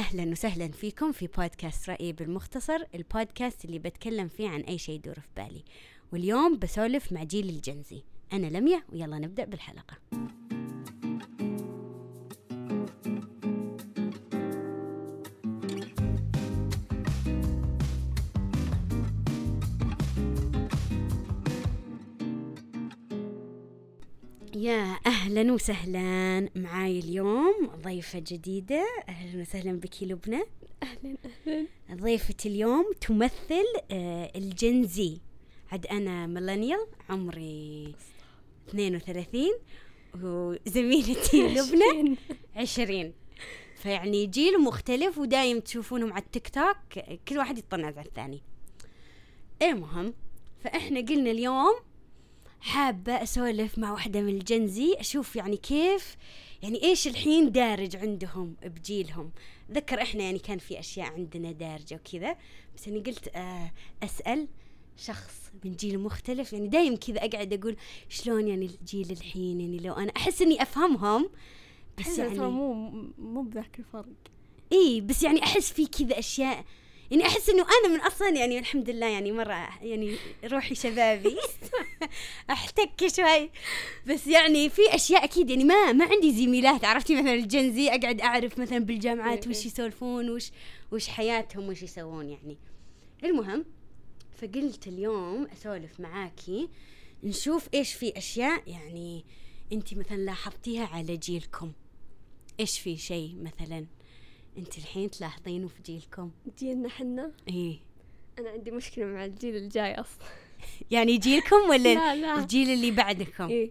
أهلا وسهلا فيكم في بودكاست رأيي بالمختصر البودكاست اللي بتكلم فيه عن أي شيء يدور في بالي. واليوم بسولف مع جيل الجنزي. أنا لميا ويلا نبدأ بالحلقة. أهلا وسهلا معاي اليوم ضيفة جديدة. أهلا وسهلا بك لبنى. أهلا أهلا. ضيفة اليوم تمثل آه، الجنزي عاد أنا ميلينيال عمري 32 وزميلتي لبنى 20 فيعني جيل مختلف ودايم تشوفونهم على التيك توك كل واحد يطنز على الثاني. المهم فإحنا قلنا اليوم حابة أسولف مع واحدة من الجنزي أشوف يعني كيف يعني إيش الحين دارج عندهم بجيلهم. ذكر إحنا يعني كان في أشياء عندنا دارجة وكذا بس أنا قلت آه أسأل شخص من جيل مختلف. يعني دايم كذا أقعد أقول شلون يعني الجيل الحين يعني لو أنا أحس إني أفهمهم بس يعني مو مو بذاك الفرق. إي بس يعني أحس في كذا أشياء يعني أحس إنه أنا من أصلا يعني الحمد لله يعني مرة يعني روحي شبابي. أحتك شوي. بس يعني في أشياء أكيد يعني ما ما عندي زميلات عرفتي؟ مثلا الجنزي أقعد أعرف مثلا بالجامعات إيه وش إيه. يسولفون وش وش حياتهم وش يسوون يعني. المهم فقلت اليوم أسولف معاكي نشوف إيش في أشياء يعني انت مثلا لاحظتيها على جيلكم. إيش في شيء مثلا؟ انت الحين تلاحظينه في جيلكم؟ جيلنا حنا؟ إيه. أنا عندي مشكلة مع الجيل الجاي أصلا. يعني جيلكم ولا لا لا. الجيل اللي بعدكم؟ إيه.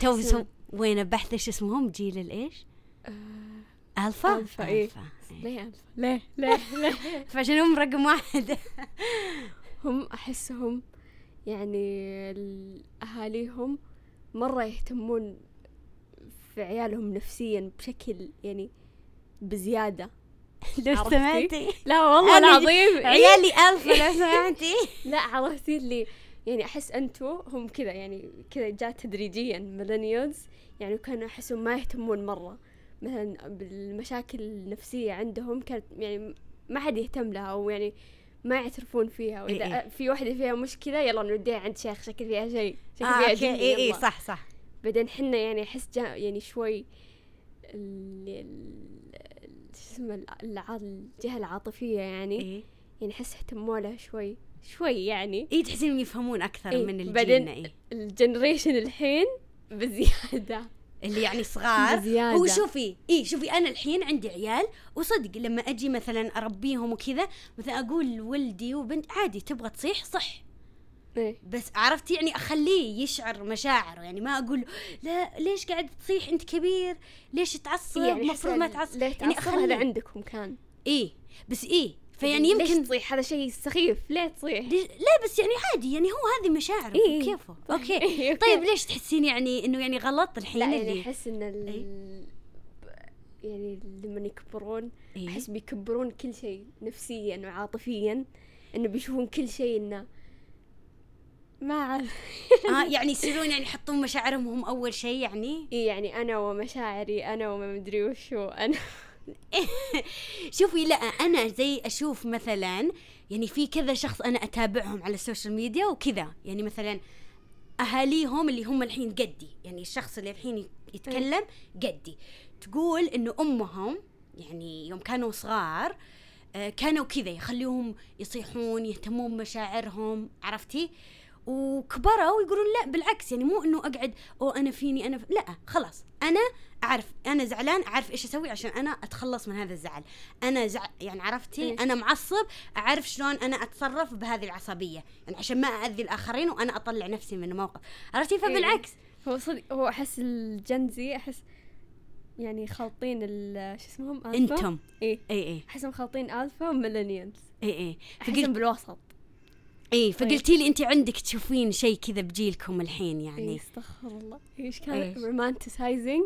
تو سو وين بحث إيش اسمهم؟ جيل الإيش؟ آه، Alpha؟ Alpha، إيه. ألفا، إيه. ليه ألفا؟ ليه ليه ليه؟ فعشان هم رقم واحد. هم أحسهم يعني ال- اهاليهم مرة يهتمون في عيالهم نفسيا بشكل يعني بزيادة لو؟ سمعتي لا والله العظيم إيه. عيالي الفا لو سمعتي لا عرفتي اللي يعني أحس أنتو هم كذا يعني كذا جاء تدريجيا millennials يعني كانوا أحسهم ما يهتمون مرة مثلا بالمشاكل النفسية عندهم كانت يعني ما حد يهتم لها أو يعني ما يعترفون فيها واذا إيه إيه. في واحدة فيها مشكلة يلا نوديها عند شيخ شكل فيها شيء شكل آه فيها okay اي اي يلا. صح صح بعدين حنا يعني أحس يعني شوي ال- ال- ال- شو اسمه الع- الع- الجهة العاطفية يعني. إيه. يعني أحس اهتموا لها شوي شوي يعني. اي تحسين يفهمون أكثر إيه، من بعدين- الجيل إيه. ال generation الحين بزيادة. اللي يعني صغار. بزيادة. هو شوفي اي شوفي أنا الحين عندي عيال وصدق لما أجي مثلا أربيهم وكذا مثلا أقول لولدي وبنت عادي تبغى تصيح صح. إيه. بس عرفتي يعني أخليه يشعر مشاعره يعني ما أقول لا ليش قاعد تصيح أنت كبير؟ ليش تعصب؟ يعني المفروض ما تعصب. ليه يعني تعصب هذا عندكم كان. إيه بس إيه فيعني ليش يمكن تصيح؟ هذا شيء سخيف. ليه تصيح؟ ليش- لا بس يعني عادي يعني هو هذه مشاعره إيه. كيفه؟ أوكي. إيه،. طيب ليش تحسين يعني إنه يعني غلط الحين لا يعني أحس إن ال... إيه. يعني لما يكبرون إيه؟ أحس بيكبرون كل شيء نفسيا وعاطفيا إنه بيشوفون كل شيء إنه ما أعرف. آه يعني يصيرون يعني يحطون مشاعرهم هم أول شيء يعني؟ إيه يعني أنا ومشاعري أنا وما مدري وشو أنا. شوفي لا أنا زي أشوف مثلا يعني في كذا شخص أنا أتابعهم على السوشيال ميديا وكذا. يعني مثلا أهاليهم اللي هم الحين قدي. يعني الشخص اللي الحين يتكلم قدي. تقول إنه أمهم يعني يوم كانوا صغار آه، كانوا كذا يخلوهم يصيحون يهتمون بمشاعرهم. عرفتي؟ وكبروا يقولون لا بالعكس يعني مو إنه أقعد أو أنا فيني أنا ف... لا خلاص. أنا أعرف أنا زعلان أعرف إيش أسوي عشان أنا أتخلص من هذا الزعل. أنا زع... يعني عرفتي؟ إيه. أنا معصب أعرف شلون أنا أتصرف بهذه العصبية. يعني عشان ما أأذي الآخرين وأنا أطلع نفسي من الموقف. عرفتي؟ فبالعكس. هو صدق هو أحس ال Gen Z أحس يعني خالطين ال- شو اسمهم؟ إنتم. إيه. اي اي أحسهم خالطين Alpha و millennials. اي اي أحسهم بالوسط. اي فقلتي لي انت عندك تشوفين شيء كذا بجيلكم الحين يعني. استغفر الله. إيش كان؟ romanticizing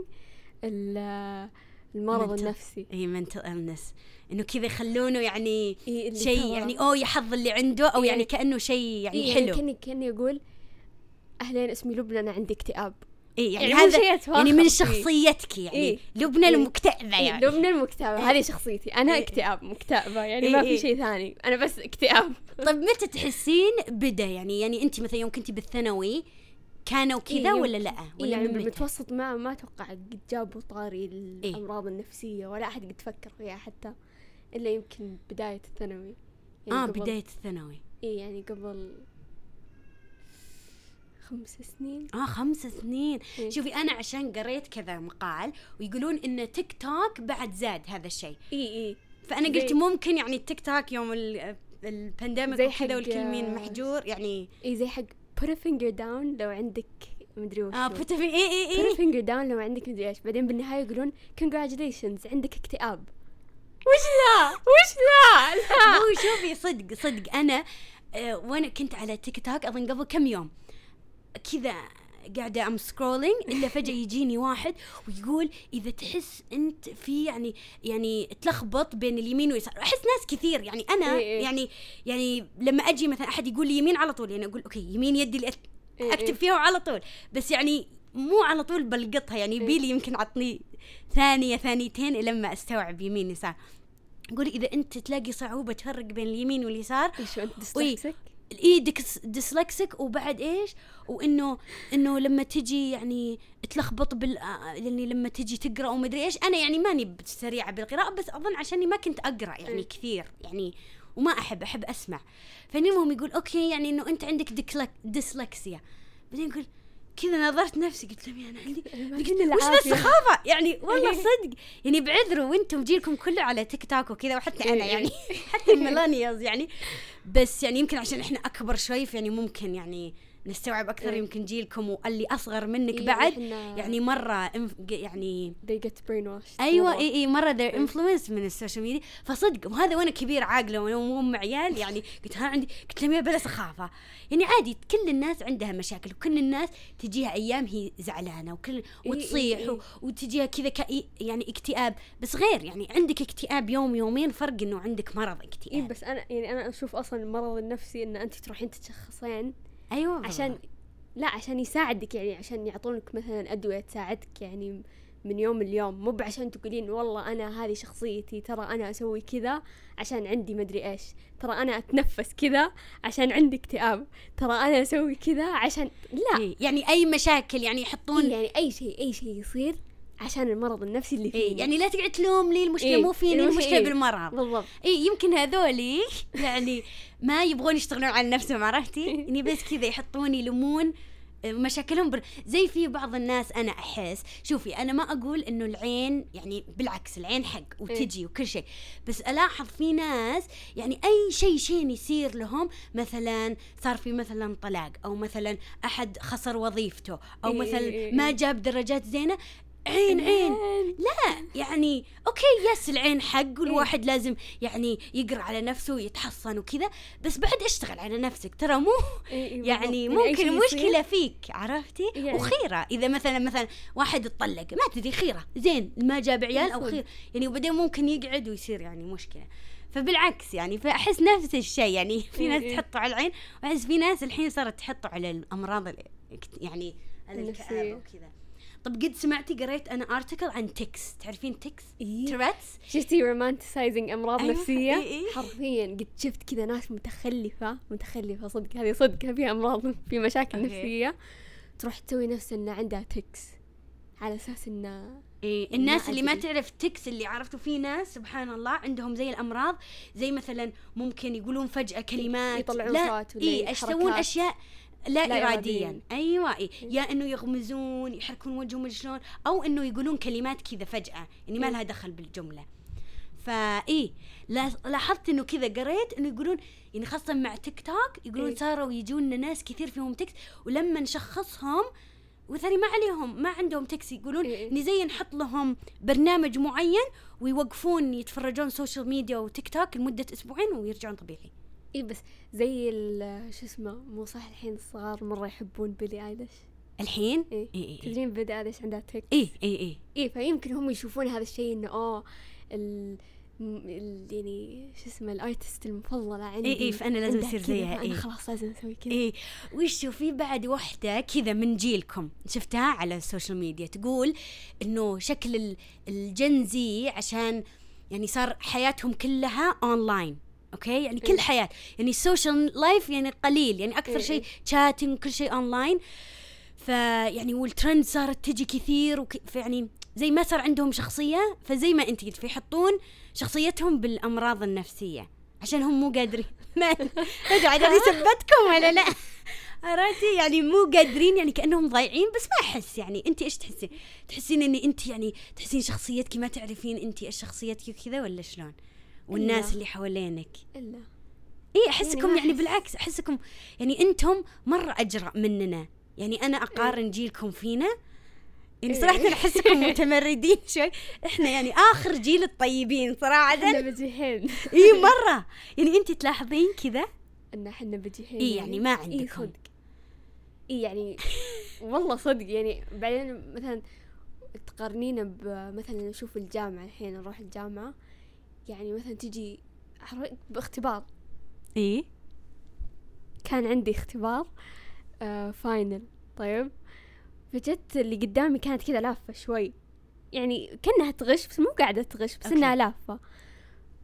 المرض. النفسي. اي mental illness إنه كذا يخلونه يعني إيه شيء يعني أو يحظ اللي عنده أو إيه. يعني يعني- كأنه شيء يعني إيه حلو. كاني كأني أقول أهلين اسمي لبنى أنا عندي اكتئاب. اي يعني, يعني هذا يعني من. شخصيتك يعني إيه. لبنى إيه. المكتئبة إيه، يعني لبنى المكتئبة هذه شخصيتي أنا إيه. اكتئاب مكتئبة يعني إيه، ما إيه. في شيء ثاني أنا بس اكتئاب طيب متى تحسين بدأ يعني يعني أنت مثلا يوم كنتي بالثانوي كانوا كذا إيه، ولا. لا إيه، ولا يعني من متى؟ بالمتوسط ما ما أتوقع قد جابوا طاري إيه. الأمراض النفسية ولا أحد قد فكر فيها حتى إلا يمكن بداية الثانوي آه قبل- بداية الثانوي إيه يعني قبل خمس سنين. آه خمس سنين. إيه. شوفي أنا عشان قريت كذا مقال ويقولون إن تيك توك بعد زاد هذا الشيء. اي اي فأنا قلت ممكن يعني التيك توك يوم ال- ال pandemic زي وكذا حق- والكل مين محجور يعني اي زي حق put a finger down لو عندك مدري وش آه. put اي اي put a اي finger down لو عندك مدري إيش. بعدين بالنهاية يقولون congratulations عندك اكتئاب. وش لا وش لا لا. هو شوفي صدق صدق. أنا آه وأنا كنت على تيك توك أظن قبل كم يوم. كذا قاعدة ام scrolling إلا فجأة يجيني واحد ويقول إذا تحس أنت في يعني يعني تلخبط بين اليمين واليسار أحس ناس كثير يعني أنا إيه إيه. يعني يعني لما أجي مثلا أحد يقول لي يمين على طول يعني أقول okay يمين يدي اللي إيه أكتب. فيها على طول بس يعني مو على طول بلقطها يعني. يبيلي يمكن عطني ثانية ثانيتين لما أستوعب يمين يسار قولي إذا أنت تلاقي صعوبة تفرق بين اليمين واليسار إيش انت وي. dyslexic اي dys- dyslexic وبعد إيش وانه إنه لما تجي يعني تلخبط بال يعني لما تجي تقرأ ومدري إيش أنا يعني ماني سريعة بالقراءة بس أظن عشاني ما كنت أقرأ يعني مم. كثير يعني وما احب أحب أسمع فالمهم يقول okay يعني إنه أنت عندك ديسلكسيا بعدين يقول كذا نظرت نفسي قلت لهم أنا عندي وش ذا. السخافه يعني والله صدق يعني بعذروا وأنتم جيلكم كله على تيك توك وكذا وحتى أنا. يعني حتى ال millennials يعني بس يعني يمكن عشان إحنا أكبر شوي يعني ممكن يعني نستوعب أكثر إيه. يمكن جيلكم واللي أصغر منك إيه، بعد يعني مرة inf- يعني they get brainwashed أيوه. إي إي مرة ذا إيه. influenced من ال social media فصدق وهذا وأنا كبير عاقلة وأنا أم عيال يعني قلت ها عندي قلت لهم يا بلا سخافة يعني عادي كل الناس عندها مشاكل وكل الناس تجيها أيام هي زعلانة وكل وتصيح إيه. و- وتجيها كذا كأي يعني اكتئاب بس غير يعني عندك اكتئاب يوم يومين فرق إنه عندك مرض إي اكتئاب بس أنا يعني أنا أشوف أصلا المرض النفسي ان أنت تروحين تتشخصين أيوه. عشان لا عشان يساعدك يعني عشان يعطونك مثلا أدوية تساعدك يعني من يوم ليوم. مو بعشان تقولين والله أنا هذه شخصيتي ترى أنا أسوي كذا عشان عندي مدري إيش. ترى أنا أتنفس كذا عشان عندي اكتئاب. ترى أنا أسوي كذا عشان لا. إيه يعني أي مشاكل يعني يحطون إيه يعني أي شيء أي شيء يصير عشان المرض النفسي اللي فيه إيه يعني لا تقعد تلوم لي المشكلة إيه، مو فيني المشكلة إيه. بالمرض بالضبط اي يمكن هذولي يعني ما يبغون يشتغلون على نفسهم عرفتي؟ يعني بس كذا يحطون يلومون مشاكلهم بر... زي في بعض الناس أنا أحس شوفي أنا ما أقول إنه العين يعني بالعكس العين حق وتجي وكل شيء بس ألاحظ في ناس يعني أي شيء شيء يصير لهم مثلا صار في مثلا طلاق أو مثلا أحد خسر وظيفته أو إيه، مثلا إيه، ما إيه. جاب درجات زينة عين عين. لا يعني okay yes العين حق والواحد لازم يعني يقرأ على نفسه ويتحصن وكذا بس بعد اشتغل على نفسك. ترى مو يعني ممكن المشكلة فيك عرفتي؟ يعني- وخيرة. إذا مثلا مثلا واحد اتطلق ما تدري خيرة. زين ما جاب عيال أو. خير. يعني وبعدين ممكن يقعد ويصير يعني مشكلة. فبالعكس يعني فأحس نفس الشيء. يعني في ناس. تحطه على العين وأحس في ناس الحين صارت تحطه على الأمراض ال- يعني على. الكآبة وكذا. طب قد سمعتي قريت أنا article عن tics تعرفين tics إيه. Tourette's شفتي romanticizing أمراض أيوة، نفسية إيه، إيه. حرفيا قد شفت كذا ناس متخلفة متخلفة صدق هذه صدق في أمراض في مشاكل okay. نفسية تروح تسوي نفس إن عندها tics على أساس انه إيه الناس اللي ما. تعرف تكس اللي عرفتوا في ناس سبحان الله عندهم زي الأمراض زي مثلا ممكن يقولون فجأة كلمات يطلعون صوت ولا إيه يسوون. أشياء لا, لا اراديا إرادياً. أيوه إيه. يا إنه يغمزون يحركون وجههم شلون أو إنه يقولون كلمات كذا فجأة يعني ما. لها دخل بالجملة فايه لا- لاحظت إنه كذا قريت إنه يقولون يعني خاصة مع تيك توك يقولون إيه. صاروا يجونا ناس كثير فيهم تكس ولما نشخصهم وثاني ما عليهم ما عندهم tics يقولون إيه. زي نحط لهم برنامج معين ويوقفون يتفرجون social media وتيك توك لمدة أسبوعين ويرجعون طبيعي اي بس زي ال- شو اسمه مو صح الحين الصغار مرة يحبون بيلي آيليش. الحين؟ إيه. اي اي تدرين بيلي آيليش عندها tic اي اي اي اي فيمكن هم يشوفون هذا الشيء إنه oh ال... ال- يعني شو اسمه ال artist المفضلة عندي. إي إي، فأنا لازم كذا، زيها، إي. خلاص لازم أسوي كذا. إيه. وشو في بعد وحدة كذا من جيلكم شفتها على ال social media تقول إنه شكل ال- ال Gen Z عشان يعني صار حياتهم كلها online okay؟ يعني كل إيه. حياة. يعني ال social life يعني قليل. يعني أكثر إيه، شيء إيه. chatting كل شيء اونلاين فيعني والترند صارت تجي كثير وك... فيعني زي ما صار عندهم شخصية فزي ما أنت قلت فيحطون شخصيتهم بالأمراض النفسية. عشان هم مو قادرين. ما أدري. عاد أنا ثبتكم ولا لا. عرفتي؟ يعني مو قادرين يعني كأنهم ضايعين بس ما أحس. يعني أنت إيش تحسين؟ تحسين ان أنت يعني تحسين شخصيتك ما تعرفين أنت إيش شخصيتك وكذا ولا شلون؟ والناس إلا. اللي حوالينك. إلا. اي أحسكم يعني أحس. بالعكس أحسكم يعني أنتم مرة أجرأ مننا. يعني أنا أقارن جيلكم فينا. يعني إيه. صراحة أحسكم متمردين شوي. إحنا يعني آخر جيل الطيبين صراحة. إحنا بجيحين اي مرة. يعني أنت تلاحظين كذا؟ إن إحنا بجيحين إي يعني. ما إي عندكم. صدق. اي يعني والله صدق. يعني بعدين مثلا تقارنينا بمثلا نشوف الجامعة الحين نروح الجامعة. يعني مثلا تجي باختبار. إي. كان عندي اختبار آه final طيب. فجت اللي قدامي كانت كذا لافة شوي. يعني كأنها تغش بس مو قاعدة تغش بس okay. انها لافة.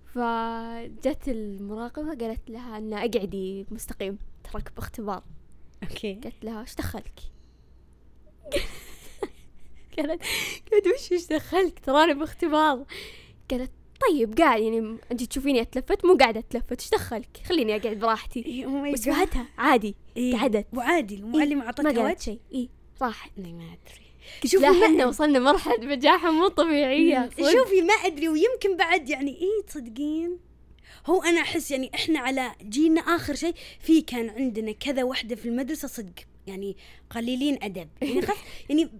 فجت المراقبة قالت لها إن اقعدي مستقيم تراك باختبار. okay. قالت لها إيش دخلك؟ قالت قالت وش إيش دخلك؟ تراني باختبار. قالت طيب قاعد يعني انت تشوفيني اتلفت مو قاعدة اتلفت إيش دخلك؟ خليني اقعد براحتي. اي ماي بس وقتها عادي إيه. قعدت. وعادي المعلم اعطتك ما وقت قالت شيء. اي راحت ما أدري. لا ما- إحنا وصلنا مرحلة بجاحه مو طبيعية صدق. شوفي ما أدري ويمكن بعد يعني إيه تصدقين؟ هو أنا أحس يعني إحنا على جيلنا آخر شيء في كان عندنا كذا وحدة في المدرسة صدق يعني قليلين أدب. يعني يعني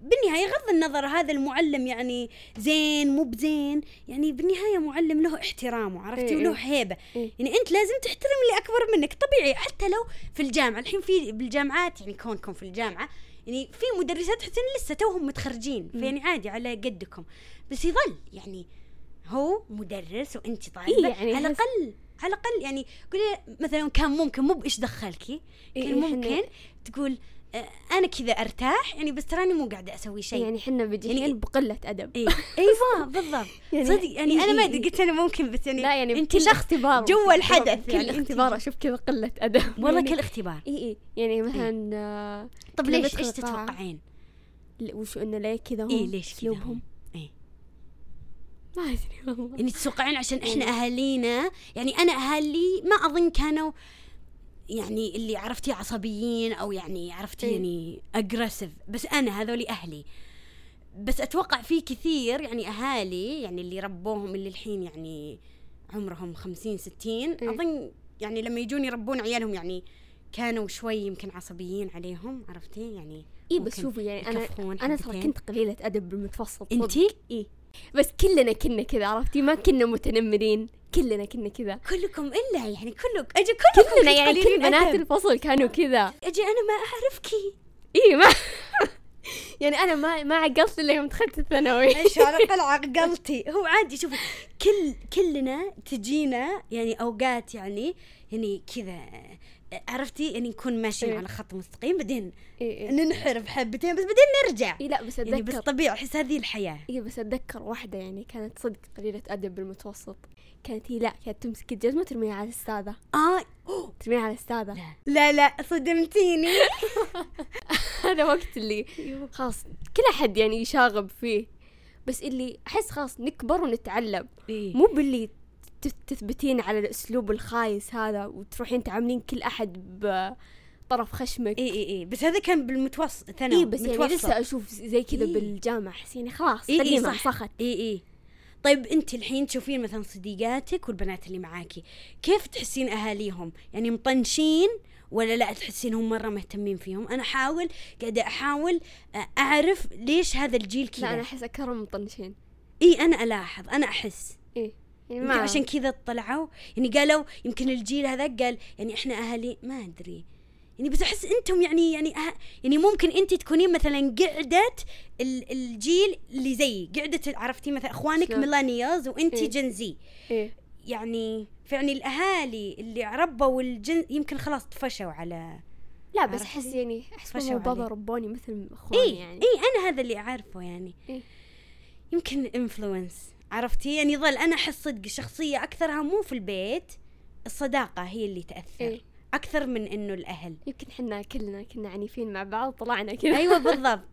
النظر هذا المعلم يعني زين مو بزين يعني بالنهاية معلم له احترامه عرفتي؟ إيه وله إيه. هيبة. إيه. يعني أنت لازم تحترم اللي أكبر منك. طبيعي حتى لو في الجامعة الحين في بالجامعات يعني كونكم في الجامعة يعني في مدرسات تحسين لسه توهم متخرجين فيعني عادي على قدكم. بس يظل يعني هو مدرس وأنت طالبة. إيه يعني على الأقل على الأقل يعني قولي مثلا كان ممكن مو بإيش دخلكي كان إيه ممكن تقول أنا كذا أرتاح يعني بس تراني مو قاعدة أسوي شيء. يعني إحنا بجيحين يعني- بقله أدب. اي أيوه بالضبط. يعني- صدق يعني إيه أنا ما إيه أدري إيه. قلت أنا ممكن بس يعني لا يعني انت كل اختبار جوا الحدث كل يعني اختبار أشوف كذا قلة أدب. والله يعني كل اختبار. اي اي يعني مثلا آه، طب ليش إيش. تتوقعين؟ وشو انه ليه كذا هم؟ اي ليش كذا أسلوبهم؟ إيه. ما أدري والله. يعني تتوقعين عشان إحنا يعني- أهالينا؟ يعني أنا أهالي ما أظن كانوا يعني اللي عرفتي عصبيين أو يعني عرفتي إيه. يعني اجريسيف بس أنا هذولي أهلي بس أتوقع في كثير يعني أهالي يعني اللي ربوهم اللي الحين يعني عمرهم خمسين ستين إيه. أظن يعني لما يجون يربون عيالهم يعني كانوا شوي يمكن عصبيين عليهم عرفتي يعني اي بس شوفي يعني أنا أنا ترى. كنت قليله أدب بالمتوسط. أنتي اي بس كلنا كنا كذا عرفتي ما كنا متنمرين كلنا كنا كذا. كلكم إلا يعني كلك. أجي كلكم كلنا يعني كل بنات. الفصل كانوا كذا. أجي أنا ما اعرفكي إي ما يعني أنا ما ما عقلت إلا يوم دخلت الثانوي. إيش على الأقل عقلتي. هو عادي شوفي كل كلنا تجينا يعني أوقات يعني يعني كذا عرفتي؟ يعني نكون ماشيين إيه. على خط مستقيم بعدين إي. ننحرف حبتين بس بعدين نرجع. إي لا بس يعني بس أتذكر. طبيعي أحس هذه الحياة. إي بس أتذكر واحدة يعني كانت صدق قليلة أدب بالمتوسط. كانت هي لا كانت تمسك الجزمة ترميها على الأستاذة. آه. ترميها على الأستاذة. لا. لا صدمتيني. هذا وقت اللي خلاص كل أحد يعني يشاغب فيه. بس اللي أحس خلاص نكبر ونتعلم. إيه. مو باللي تثبتين على الأسلوب الخايس هذا وتروحين تعاملين كل أحد بطرف خشمك. اي اي اي بس هذا كان بالمتوسط ثانوي اي بس يعني متوسط. لسه أشوف زي كذا إيه. بالجامعة احس يعني خلاص إي إي خليها صح. صخت اي اي طيب انت الحين تشوفين مثلا صديقاتك والبنات اللي معاكي كيف تحسين أهاليهم؟ يعني مطنشين ولا لا تحسينهم مرة مهتمين فيهم؟ أنا احاول قاعدة أحاول أعرف ليش هذا الجيل لا كذا. أنا احس اكرم مطنشين. إي أنا ألاحظ أنا أحس. إيه يعني عشان كذا طلعوا يعني قالوا يمكن الجيل هذا قال يعني إحنا أهالي ما أدري. يعني بس أحس أنتم يعني يعني أه يعني ممكن انت تكونين مثلا قعدة ال- الجيل اللي زيي قعدة عرفتي مثلا أخوانك؟ ميلانيالز وانت إيه. جنزي إيه يعني فيعني الأهالي اللي ربوا الجن يمكن خلاص طفشوا على لا بس؟ أحس يعني أحس ماما وبابا. ربوني مثل أخواني اي يعني اي أنا هذا اللي أعرفه يعني إيه. يمكن انفلونس عرفتي يعني ظل أنا أحس صدق شخصية أكثرها مو في البيت الصداقة هي اللي تأثر إيه. أكثر من إنه الأهل. يمكن حنا كلنا كنا عنيفين مع بعض طلعنا كذا. أيوه بالضبط.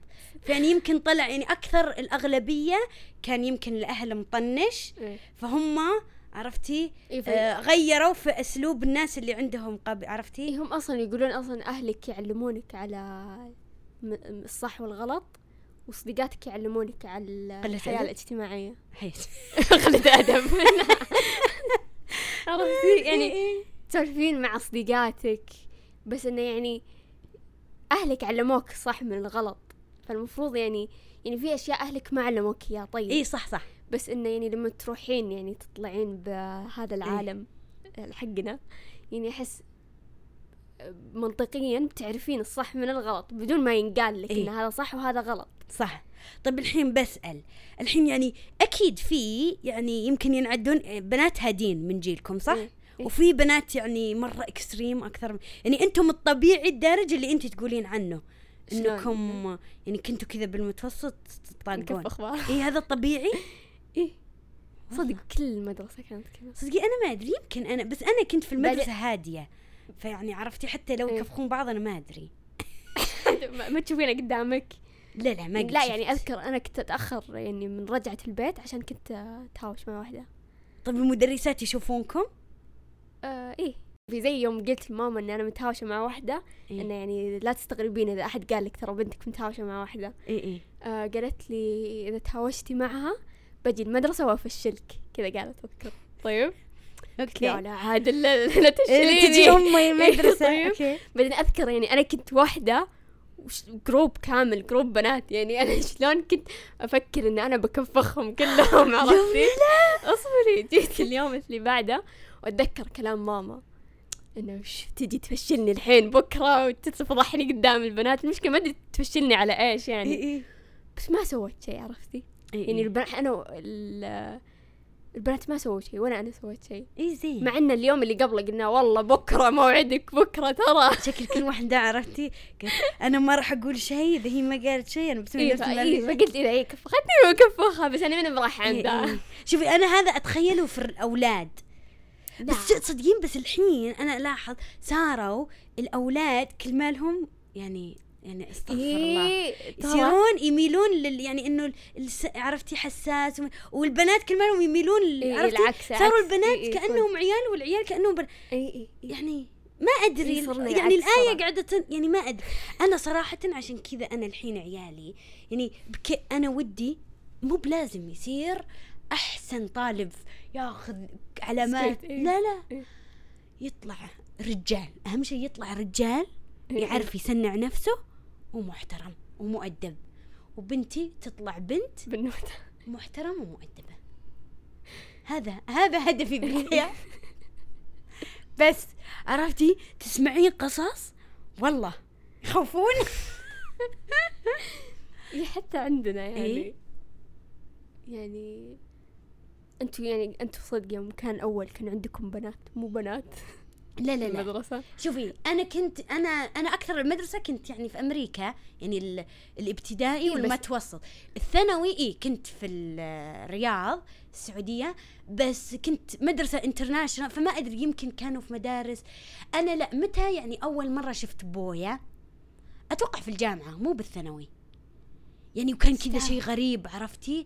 يعني يمكن طلع يعني أكثر الأغلبية كان يمكن الأهل مطنش. إيه. فهم عرفتي؟ إيه، آه غيروا في أسلوب الناس اللي عندهم قبل عرفتي؟ إيه هم أصلا يقولون أصلا أهلك يعلمونك على الصح والغلط وصديقاتك يعلمونك على الحياة؟ الاجتماعية. قلة أدب. عرفتي يعني. تسولفين مع صديقاتك بس إنه يعني أهلك علموك الصح من الغلط. فالمفروض يعني يعني في أشياء أهلك ما علموك إياها طيب. إي صح صح. بس إنه يعني لما تروحين يعني تطلعين بهذا العالم حقنا يعني أحس منطقيا بتعرفين الصح من الغلط بدون ما ينقال لك إيه. إن هذا صح وهذا غلط. صح. طيب الحين بسأل. الحين يعني أكيد في يعني يمكن ينعدون بنات هادين من جيلكم صح؟ إيه. إيه. وفي بنات يعني مرة اكستريم أكثر من يعني أنتم الطبيعي الدرجة اللي أنت تقولين عنه؟ إنكم يعني كنتوا كذا بالمتوسط أخبار. اي هذا الطبيعي؟ إيه. صدق كل المدرسة كانت كذا. صدقي أنا ما أدري يمكن أنا بس أنا كنت في المدرسة هادية. فيعني عرفتي حتى لو إيه. يكفخون بعض أنا ما أدري. ما تشوفينه قدامك؟ لا لا ما لا. يعني أذكر أنا كنت أتأخر يعني من رجعة البيت عشان كنت أتهاوش مع واحدة. طيب المدرسات يشوفونكم؟ آه إيه. في زي يوم قلت لماما إني أنا متهاوشة مع واحدة إيه. إنه يعني لا تستغربين إذا أحد قال لك ترى بنتك متهاوشة مع واحدة. اي اي آه قالت لي إذا تهاوشتي معها بجي المدرسة وأفشلك. كذا قالت اذكر طيب. okay. لا لا عاد لا, لا إيه، تشيليني. تجي أمي المدرسة. طيب. okay. بعدين أذكر يعني أنا كنت واحدة group كامل group بنات. يعني أنا شلون كنت أفكر ان أنا بكفخهم كلهم عرفتي؟ أصبري جيت اليوم اللي بعده. وأتذكر كلام ماما إنه وش تجي تفشلني الحين بكرة وتفضحني قدام البنات؟ المشكلة ما أدري تفشلني على إيش اي يعني. إي بس ما سويت شيء عرفتي؟ إي يعني. البنات أنا و- ال- البنات ما سووا شيء ولا أنا سويت شيء. إي زين. مع إن اليوم اللي قبله قلنا والله بكرة موعدك بكرة ترى. شكل كل واحدة عرفتي؟ قلت أنا ما راح أقول شيء إذا هي ما قالت شيء أنا بسوي إيه نفس فا- ما إيه فقلت إذا هي كفختني بكفخها بس أنا من راح إيه، عندها. إيه. شوفي أنا هذا أتخيله في الأولاد. بس لا. تصدقين بس الحين أنا ألاحظ صاروا الأولاد كل مالهم يعني يعني أستغفر الله إيه ترى يصيرون يميلون لل يعني إنه الس... عرفتي حساس والبنات كل مالهم يميلون لل... إيه عرفتي العكس صاروا. البنات إيه، إيه، كأنهم عيال والعيال كأنهم بن... إيه. يعني ما أدري يعني الآية. قاعدة. يعني ما أدري أنا صراحة عشان كذا أنا الحين عيالي يعني بك... أنا ودي مو بلازم يصير أحسن طالب ياخذ علامات إيه. لا لا. إيه. يطلع رجال. أهم شيء يطلع رجال إيه، يعرف يصنع نفسه ومحترم ومؤدب. وبنتي تطلع بنت بنوتة محترمة ومؤدبة. هذا هذا هدفي بالحياة. بس عرفتي؟ تسمعين قصص؟ والله يخوفون. حتى عندنا يعني. إيه. يعني أنتوا يعني أنتوا صدق يوم كان أول كان عندكم بنات مو بنات؟ لا لا في لا. المدرسة؟ شوفي أنا كنت أنا أنا أكثر المدرسة كنت يعني في أمريكا يعني ال- الابتدائي إيه والمتوسط. الثانوي اي كنت في الرياض السعودية بس كنت مدرسة international فما أدري يمكن كانوا في مدارس. أنا لا متى يعني أول مرة شفت بويا؟ أتوقع في الجامعة مو بالثانوي. يعني وكان كذا. شيء غريب عرفتي؟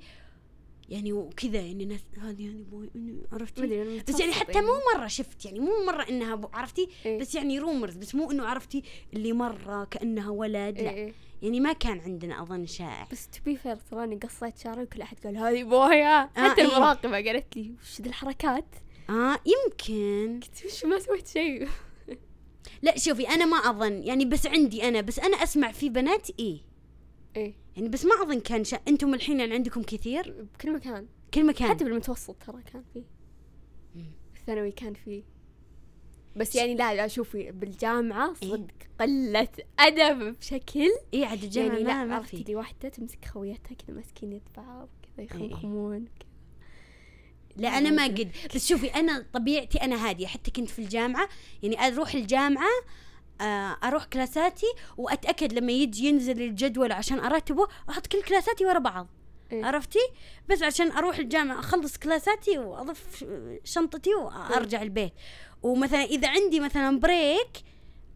يعني وكذا يعني ناس هذه يعني بوي عرفتي؟ أدري أنا بس يعني حتى مو مرة شفت يعني مو مرة إنها عرفتي؟ إيه. بس يعني rumors بس مو إنه عرفتي اللي مرة كأنها ولد إيه لا. إيه. يعني ما كان عندنا أظن شائع. بس تبي فير تراني قصيت شعري وكل أحد قال هذه بويا. حتى إيه. المراقبة قالت لي وش ذي الحركات؟ آه يمكن. قلت وش ما سويت شيء؟ لا شوفي أنا ما أظن يعني بس عندي أنا بس أنا أسمع في بنات إيه. إيه. يعني بس ما أظن كان شا... أنتم الحين يعني عندكم كثير؟ بكل مكان. كل مكان. حتى بالمتوسط ترى كان فيه. الثانوي كان فيه بس يعني لا لا شوفي بالجامعة إيه. صدق قلة أدب بشكل. اي عاد الجامعة يعني لا ما في. دي واحدة تمسك خويتها كذا ماسكين يد بعض كذا إيه. يخمخمون كذا لا أنا ما قد بس شوفي أنا طبيعتي أنا هادية. حتى كنت في الجامعة يعني أروح الجامعة آه، أروح كلاساتي وأتأكد لما يجي ينزل الجدول عشان أرتبه أحط كل كلاساتي ورا بعض. إيه. عرفتي؟ بس عشان أروح الجامعة أخلص كلاساتي وأضف شنطتي وأرجع البيت. ومثلا إذا عندي مثلا بريك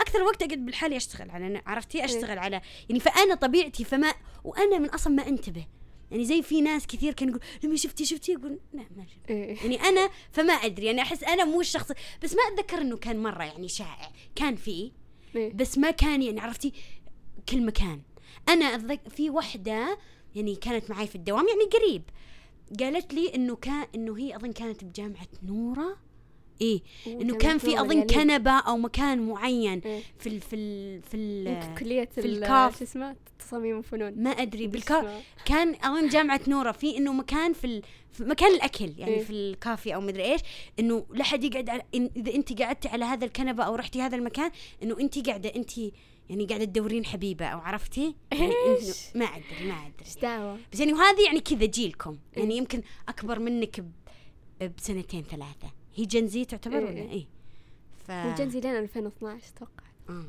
أكثر وقت أقعد بالحالي أشتغل على عرفتي؟ أشتغل على يعني فأنا طبيعتي فما وأنا من أصلا ما أنتبه. يعني زي في ناس كثير كانوا يقول لما شفتي شفتي؟ يقول لا ما شفت إيه. يعني أنا فما أدري. يعني أحس أنا مو الشخص بس ما أتذكر إنه كان مرة يعني شائع. كان فيه إيه. بس ما كان يعني عرفتي؟ كل مكان. أنا أتذك في وحدة يعني كانت معي في الدوام يعني قريب. قالت لي إنه كان إنه هي أظن كانت بجامعة نورة. إيه إنه كان في أظن يعني. كنبة أو مكان معين إيه. في ال في ال في ال يمكن كلية في ال- الكاف. شو اسمه تصاميم وفنون ما أدري بالكاف. كان أظن جامعة نوره في إنه مكان في, ال... في مكان الأكل يعني إيه. في الكافي أو مدري إيش إنه لا حد يقعد على إن إذا أنت قعدتي على هذا الكنبة أو رحتي هذا المكان إنه أنت قاعدة أنت يعني قاعدة تدورين حبيبة أو عرفتي يعني ما أدري ما أدري إيش دعوة بس يعني وهذه يعني كذا جيلكم يعني إيه. يمكن أكبر منك. بسنتين ثلاثة هي Gen Z تعتبر إيه. ولا إيه ف و Gen Z لين 2012 أتوقع آه.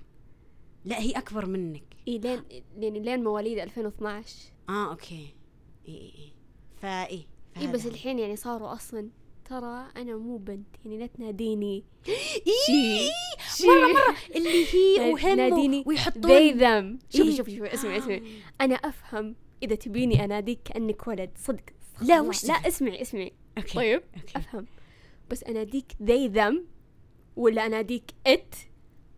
لا هي أكبر منك اي لين يعني لين مواليد 2012 آه okay اي اي اي فايه اي فهذا بس. الحين يعني صاروا أصلا ترى أنا مو بنت يعني لا تناديني إيه شي. مرة مرة اللي هي وهم ناديني ويحطون they them شوفي إيه. شوفي شوفي اسمعي اسمعي آه. أنا أفهم إذا تبيني أناديك كأنك ولد صدق لا،. وش لا؟ اسمعي اسمعي okay طيب okay أفهم بس اناديك they them ولا اناديك it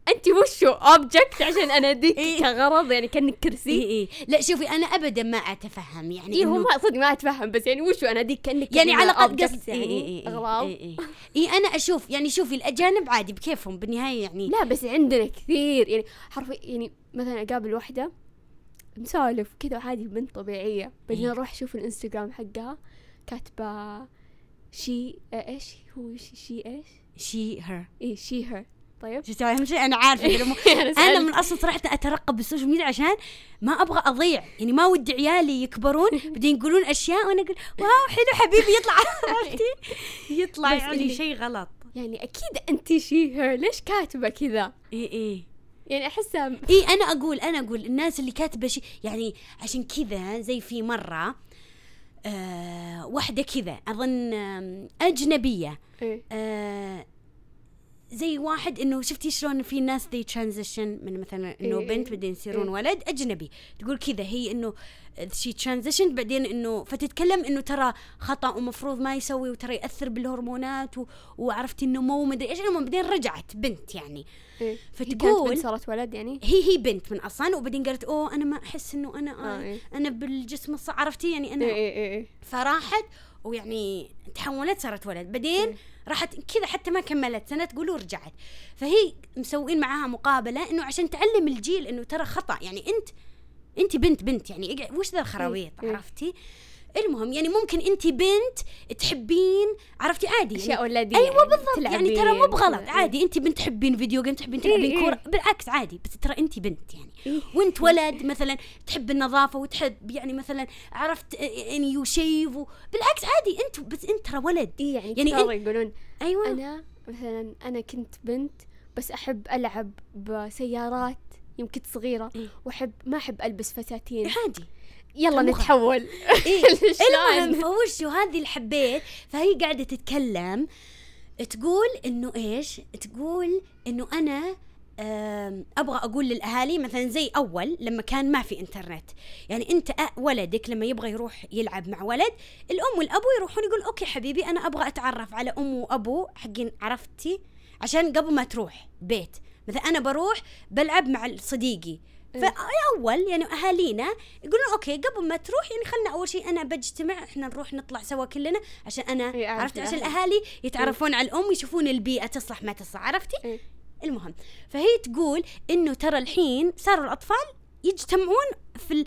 انت وشو object عشان اناديك إيه. كغرض يعني كأنك كرسي. اي لا شوفي أنا ابدا ما أتفهم يعني اي هو ما صدق ما أتفهم بس يعني وشو؟ اناديك كأنك يعني على objects قصد يعني اي اي أغراض. اي اي اي أنا أشوف يعني شوفي الأجانب عادي بكيفهم بالنهاية يعني لا بس عندنا كثير يعني حرفيا يعني مثلا أقابل واحدة نسولف كذا عادي بنت طبيعية. بعدين إيه. أروح أشوف الإنستغرام حقها كاتبة شي إيش هو she, إيش she her اي she her طيب. شو تسوي اهم شيء أنا عارفة. أنا. من أصلا صراحة أترقب بال social media عشان ما أبغى أضيع. يعني ما ودي عيالي يكبرون بعدين يقولون أشياء وأنا أقول wow حلو حبيبي يطلع. عرفتي؟ يطلع يعني شيء غلط. يعني أكيد انت she her ليش كاتبة كذا؟ إي إي. يعني أحسها إي أنا أقول أنا أقول الناس اللي كاتبة شيء يعني عشان كذا زي في مرة آه واحدة كذا أظن أجنبية إيه. آه زي واحد إنه شفتي شلون في ناس ذي transition من مثلا إنه إيه. بنت بعدين يصيرون إيه. ولد أجنبي تقول كذا هي إنه شي ترانزيشن بعدين إنه فتتكلم إنه ترى خطأ ومفروض ما يسوي وترى يأثر بالهرمونات و... وعرفتي إنه مدري إيش المهم بعدين رجعت بنت يعني إيه. هي فتقول بنت صارت ولد يعني هي هي بنت من أصلا وبعدين قالت أوه أنا ما أحس إنه أنا آه، إيه. أنا بالجسم الصح عرفتي يعني أنا إيه إيه إيه فراحت ويعني تحولت صارت ولد بعدين إيه. راحت كذا حتى ما كملت سنة تقول ورجعت فهي مسوين معاها مقابلة إنه عشان تعلم الجيل إنه ترى خطأ يعني أنت أنت بنت بنت يعني وش ذا الخراويط إيه. عرفتي المهم يعني ممكن انت بنت تحبين عرفتي؟ عادي يعني. أشياء ولدية أيوه بالضبط. يعني ترى مو بغلط. كذا. عادي انت بنت تحبين فيديو جيم تحبين إيه، تلعبين إيه. كورة. بالعكس عادي. بس ترى انت بنت يعني. إيه. وانت ولد مثلا تحب النظافة وتحب يعني مثلا عرفت آه، يعني يشيف بالعكس عادي. انت بس انت ترى ولد. إيه يعني, يعني يعني يقولون أيوه. أنا مثلا أنا كنت بنت بس أحب ألعب بسيارات يمكن صغيرة إيه. واحب ما أحب ألبس فساتين. عادي. يلا. نتحول. إيه. المهم فوشو هذه اللي حبيت فهي قاعدة تتكلم تقول إنه إيش؟ تقول إنه أنا أبغى أقول للأهالي مثلا زي أول لما كان ما في إنترنت. يعني أنت ولدك لما يبغى يروح يلعب مع ولد الأم والأبو يروحون يقول okay حبيبي أنا أبغى أتعرف على أم وأبو حقين عرفتي؟ عشان قبل ما تروح بيت. مثلا أنا بروح بلعب مع صديقي. فاول يعني أهالينا يقولون okay قبل ما تروح يعني خلنا أول شيء أنا بجتمع إحنا نروح نطلع سوا كلنا عشان أنا إيه، عرفت عشان. الأهالي يتعرفون على الأم ويشوفون البيئة تصلح ما تصلح عرفتي إيه. المهم فهي تقول إنه ترى الحين صاروا الأطفال يجتمعون. في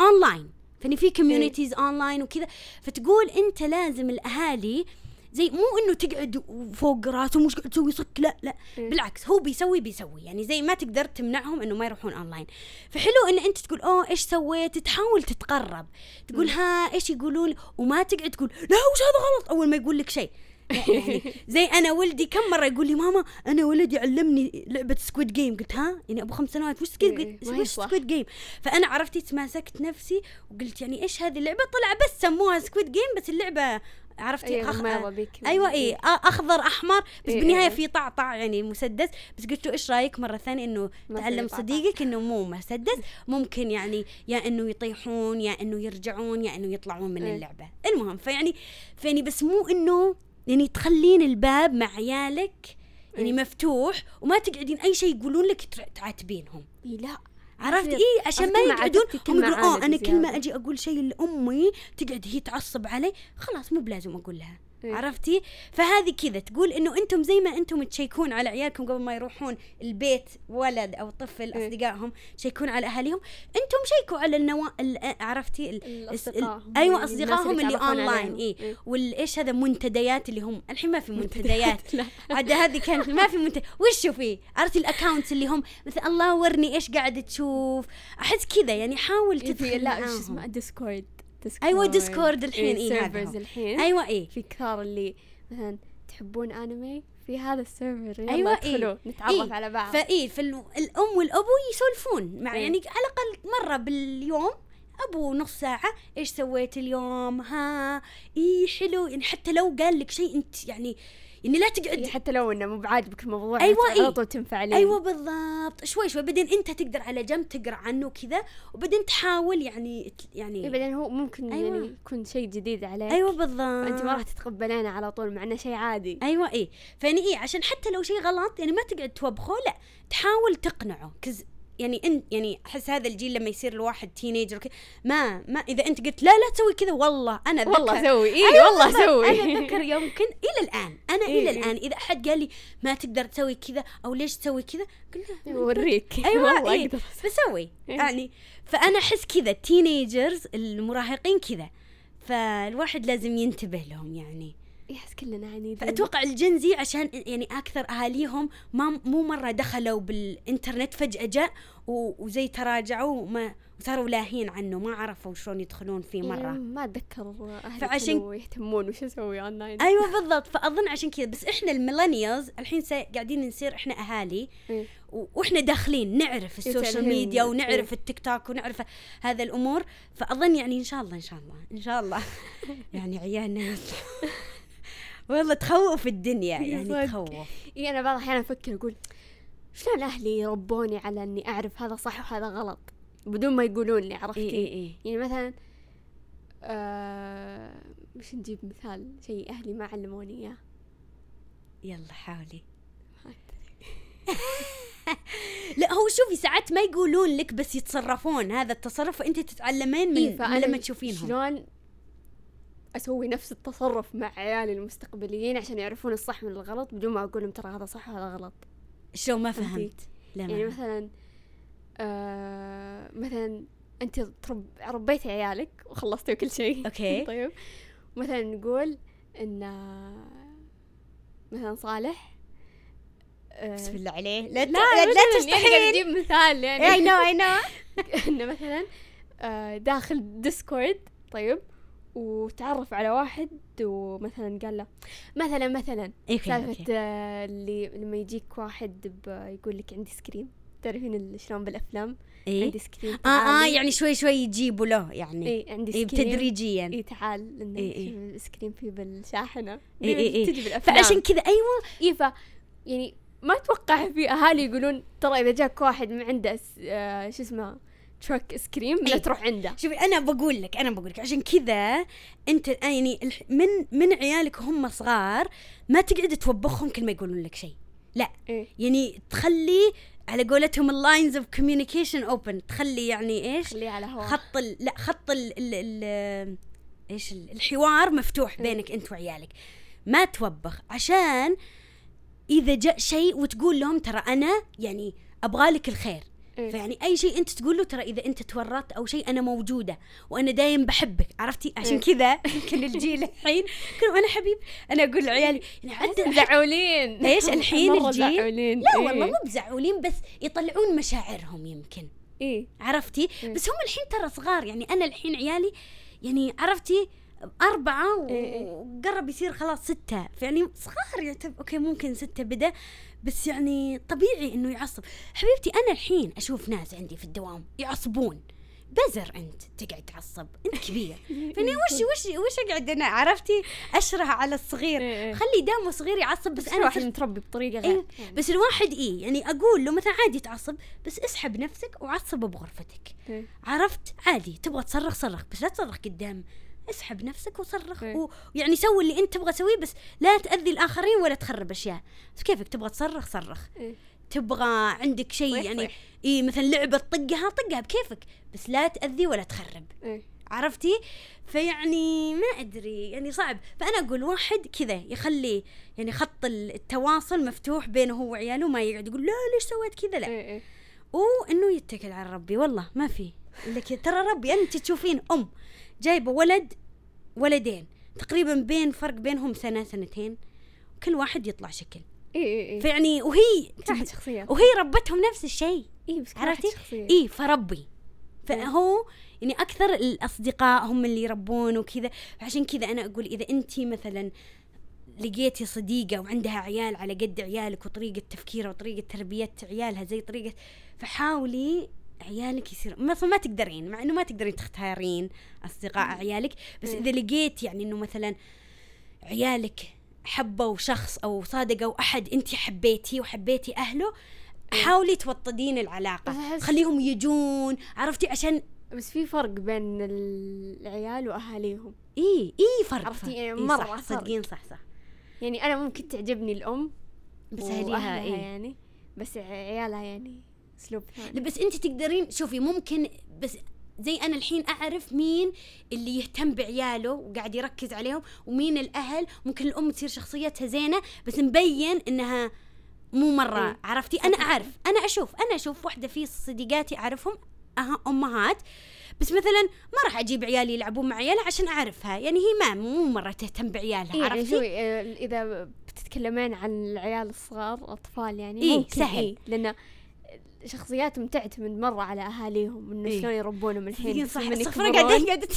اونلاين فاني في communities online وكذا فتقول أنت لازم الأهالي زي مو إنه تقعد فوق راسهم وش قاعد تسوي صك لا لا. إيه. بالعكس هو بيسوي بيسوي. يعني زي ما تقدر تمنعهم إنه ما يروحون اونلاين فحلو إن أنت تقول أوه إيش سويت؟ تحاول تتقرب. تقول ها إيش يقولون؟ وما تقعد تقول لا وش هذا غلط؟ أول ما يقول لك شيء. يعني زي أنا ولدي كم مرة يقول لي ماما أنا ولدي علمني لعبة Squid Game قلت ها؟ يعني أبو خمس سنوات وش إيه، Squid هي وش. Squid Game فأنا عرفتي تماسكت نفسي وقلت يعني إيش هذه اللعبة؟ طلع بس سموها Squid Game بس اللعبة عرفتي أيوة، أخ... ما أيوه اي أخضر أحمر بس إيه، بالنهاية إيه. في طعطع يعني مسدس بس قلت له إيش رأيك مرة ثانية إنه تعلم. صديقك إنه مو مسدس ممكن يعني يا إنه يطيحون يا إنه يرجعون يا إنه يطلعون من إيه. اللعبة المهم فيعني فيعني بس مو إنه يعني تخلين الباب مع عيالك يعني إيه. مفتوح وما تقعدين أي شيء يقولون لك تعاتبينهم إيه لا عرفت. إيه عشان ما يقعدون هم يقولون آه أنا كل ما. أجي أقول شيء لأمي تقعد هي تعصب علي خلاص مو بلازم أقول لها إيه. عرفتي؟ فهذه كذا تقول إنه أنتم زي ما أنتم تشيكون على عيالكم قبل ما يروحون البيت ولد أو طفل إيه. أصدقائهم تشيكون على أهاليهم. أنتم شيكوا على النوا ال- عرفتي؟ ال... الأصدقاء هم، أيوه يعني اصدقائهم اللي اونلاين. اي إيه. والإيش هذا؟ منتديات اللي هم الحين ما في منتديات عاد هذه كانت ما في منتج وشو في عرفتي ال accounts اللي هم مثل الله ورني إيش قاعد تشوف؟ أحس كذا يعني حاول إيه، تدخل لا شو معاهم. اسمه Discord أيوة، Discord الحين، إيه، هذا servers. الحين أيوه إيه في كثار اللي مثلا تحبون انمي في هذا ال server يلا أيوة، ادخلوا إيه. نتعرف إيه. على بعض فإيه فالام والأبو يسولفون مع إيه. يعني على الأقل مرة باليوم أبو نص ساعة إيش سويت اليوم ها اي حلو يعني حتى لو قال لك شيء أنت يعني يعني لا تقعد إيه، حتى لو إنه مو بعاجبك الموضوع أنت على إيه. طول تنفعلين أيوه بالضبط. شوي شوي. بعدين أنت تقدر على جنب تقرأ عنه كذا وبعدين تحاول يعني يعني إيه بعدين هو ممكن أيوة. يعني يكون شيء جديد عليك. أيوه بالضبط فانت ما راح تتقبلينه على طول مع إنه شيء عادي. أيوه إيه. فيعني إيه عشان حتى لو شيء غلط يعني ما تقعد توبخه لا. تحاول تقنعه. كز يعني انت يعني أحس هذا الجيل لما يصير الواحد تينيجر ما ما إذا أنت قلت لا لا تسوي كذا والله أنا أتذكر والله سوي اي أيوة والله. سوي أنا أتذكر يمكن إلى الآن أنا إيه، إلى إيه. الآن إذا أحد قال لي ما تقدر تسوي كذا أو ليش تسوي كذا قل له اوريك أيوه والله إيه. بسوي إيه. يعني فأنا أحس كذا ال teenagers المراهقين كذا فالواحد لازم ينتبه لهم يعني يحس كلنا عنيدين. فأتوقع ال Gen Z عشان يعني أكثر أهاليهم ما مو مرة دخلوا بالإنترنت فجأة جاء وزي تراجعوا وما وصاروا لاهين عنه ما عرفوا شلون يدخلون فيه إيه، مره ما أتذكر أهلي فعشان- يهتمون وش أسوي اونلاين أيوه بالضبط فأظن عشان كذا. بس إحنا ال millennials الحين قاعدين نصير إحنا أهالي. إيه. وإحنا داخلين نعرف ال social يتعلمين. ميديا إيه. ونعرف التيك توك ونعرف هذا الأمور. فأظن يعني إن شاء الله إن شاء الله. ان شاء الله يعني عيالنا والله تخوف الدنيا يعني. تخوف. إي أنا بعض الأحيان أفكر أقول شلون أهلي ربوني على إني أعرف هذا صح وهذا غلط؟ بدون ما يقولون لي عرفتي إي إي إي. يعني مثلا آه مش نجيب مثال؟ شيء أهلي ما علموني إياه. يلا حاولي. لا هو شوفي ساعات ما يقولون لك بس يتصرفون هذا التصرف وانت تتعلمين من, إيه، لما تشوفينهم. شلون أسوي نفس التصرف مع عيالي المستقبليين عشان يعرفون الصح من الغلط بدون ما أقول لهم ترى هذا صح وهذا غلط. شلون ما؟ فهمت؟ لا يعني. مثلا آه مثلا أنت ترب ربيتي عيالك وخلصتي كل شيء. okay. طيب. مثلا نقول إن مثلا صالح آه بسم الله عليه. لا لا لا, لا يعني تستحين قاعد أجيب مثال يعني. اي نو اي نو انه مثلا آه، داخل Discord طيب. وتعرف على واحد ومثلا قال له مثلا مثلا. okay سالفة آه، اللي لما يجيك واحد يقول لك عندي آيسكريم. تعرفين شلون بالأفلام؟ إيه. عندي آيسكريم آه آه. يعني شوي شوي يجيبوا له يعني. اي عندي إيه آيسكريم. تدريجيا اي تعال لأن إيه، إيه. في الآيسكريم في بالشاحنة. إيه، إيه، إيه. تجي بالأفلام. فعشان كذا أيوه. اي ف يعني ما أتوقع في أهالي يقولون ترى إذا جاك واحد ما عنده آه شو اسمه truck آيسكريم لا إيه. تروح عنده. شوفي أنا بقول لك أنا بقول لك عشان كذا أنت يعني من من عيالك هم صغار ما تقعد توبخهم كل ما يقولون لك شيء. لا إيه. يعني تخلي على قولتهم ال lines of communication open تخلي يعني إيش؟ خليه على هوا خط ال لا خط ال ال ال إيش ال- الحوار مفتوح إيه. بينك أنت وعيالك. ما توبخ عشان إذا جاء شيء وتقول لهم ترى أنا يعني أبغى لك الخير. إيه. فيعني أي شيء أنت تقول له ترى إذا أنت تورطت أو شيء أنا موجودة وأنا دايم بحبك عرفتي؟ عشان إيه. كذا يمكن الجيل الحين كانوا أنا حبيب أنا أقول لعيالي يعني عدل زعولين. ليش الحين الجيل؟ زعولين. لا إيه. والله مو بزعولين بس يطلعون مشاعرهم يمكن. إيه. عرفتي؟ إيه. بس هم الحين ترى صغار يعني أنا الحين عيالي يعني عرفتي؟ أربعة إيه. وقرب يصير خلاص ستة. فيعني صغار يعتبر. أوكي ممكن ستة بدأ بس يعني طبيعي إنه يعصب. حبيبتي أنا الحين أشوف ناس عندي في الدوام يعصبون. بزر أنت تقعد تعصب. أنت كبير. فاني وش وش وش أقعد أنا؟ عرفتي؟ اشرح على الصغير. إيه إيه. خلي دامه صغير يعصب بس, بس أنا واحد متربي بطريقة إيه. غير. يعني. بس الواحد إيه يعني أقول له مثلا عادي تعصب بس اسحب نفسك وعصب بغرفتك. إيه. عرفت؟ عادي. تبغى تصرخ صرخ بس لا تصرخ قدام. اسحب نفسك وصرخ إيه. ويعني سوي اللي انت تبغى تسويه بس لا تأذي الآخرين ولا تخرب أشياء بس كيفك تبغى تصرخ صرخ إيه. تبغى عندك شيء يعني. إيه مثلا لعبة طقها طقها بكيفك بس لا تأذي ولا تخرب إيه. عرفتي فيعني ما أدري يعني صعب فأنا أقول واحد كذا يخلي يعني خط التواصل مفتوح بينه هو وعياله ما يقعد يقول لا ليش سويت كذا لا إيه. إيه. وإنه يتكل على ربي والله ما في الا كذا ترى ربي أنت تشوفين أم جايبه ولد ولدين تقريبا بين فرق بينهم سنة سنتين كل واحد يطلع شكل. إيه إيه فيعني وهي واحد شخصية. وهي ربتهم نفس الشيء. إيه بس عرفتي؟ إي فربي. فهو يعني أكثر الأصدقاء هم اللي يربون وكذا. فعشان كذا أنا أقول إذا انت مثلا لقيتي صديقة وعندها عيال على قد عيالك وطريقة تفكيرها وطريقة تربية عيالها زي طريقة فحاولي عيالك يصير مثلا ما تقدرين مع إنه ما تقدرين تختارين أصدقاء عيالك بس. إذا لقيت يعني إنه مثلا عيالك حبوا شخص أو صادقوا أحد أنت حبيتيه وحبيتي أهله حاولي توطدين أحس- خليهم يجون عرفتي؟ عشان بس في فرق بين العيال وأهاليهم. اي اي فرق عرفتي. يعني إي مرة صح. صدقين صح صح. يعني أنا ممكن تعجبني الأم بس أهليها اي يعني بس عيالها يعني اسلوب لا ثاني بس انت تقدرين شوفي ممكن بس زي أنا الحين أعرف مين اللي يهتم بعياله وقاعد يركز عليهم ومين الأهل. ممكن الأم تصير شخصيتها زينة بس مبين إنها مو مرة إيه. عرفتي؟ أنا أعرف أنا أشوف أنا أشوف واحدة في صديقاتي أعرفهم أمهات. بس مثلا ما راح أجيب عيالي يلعبون مع عيالها عشان أعرفها يعني هي ما مو مرة تهتم بعيالها إيه يعني عرفتي؟ شوي آه، إذا بتتكلمين عن العيال الصغار الاطفال يعني إيه، ممكن سهل. إيه لأن شخصياتهم تعتمد مرة على أهاليهم إنه إيه. شلون يربونهم الحين صح يكبرون- قاعدة قاعدة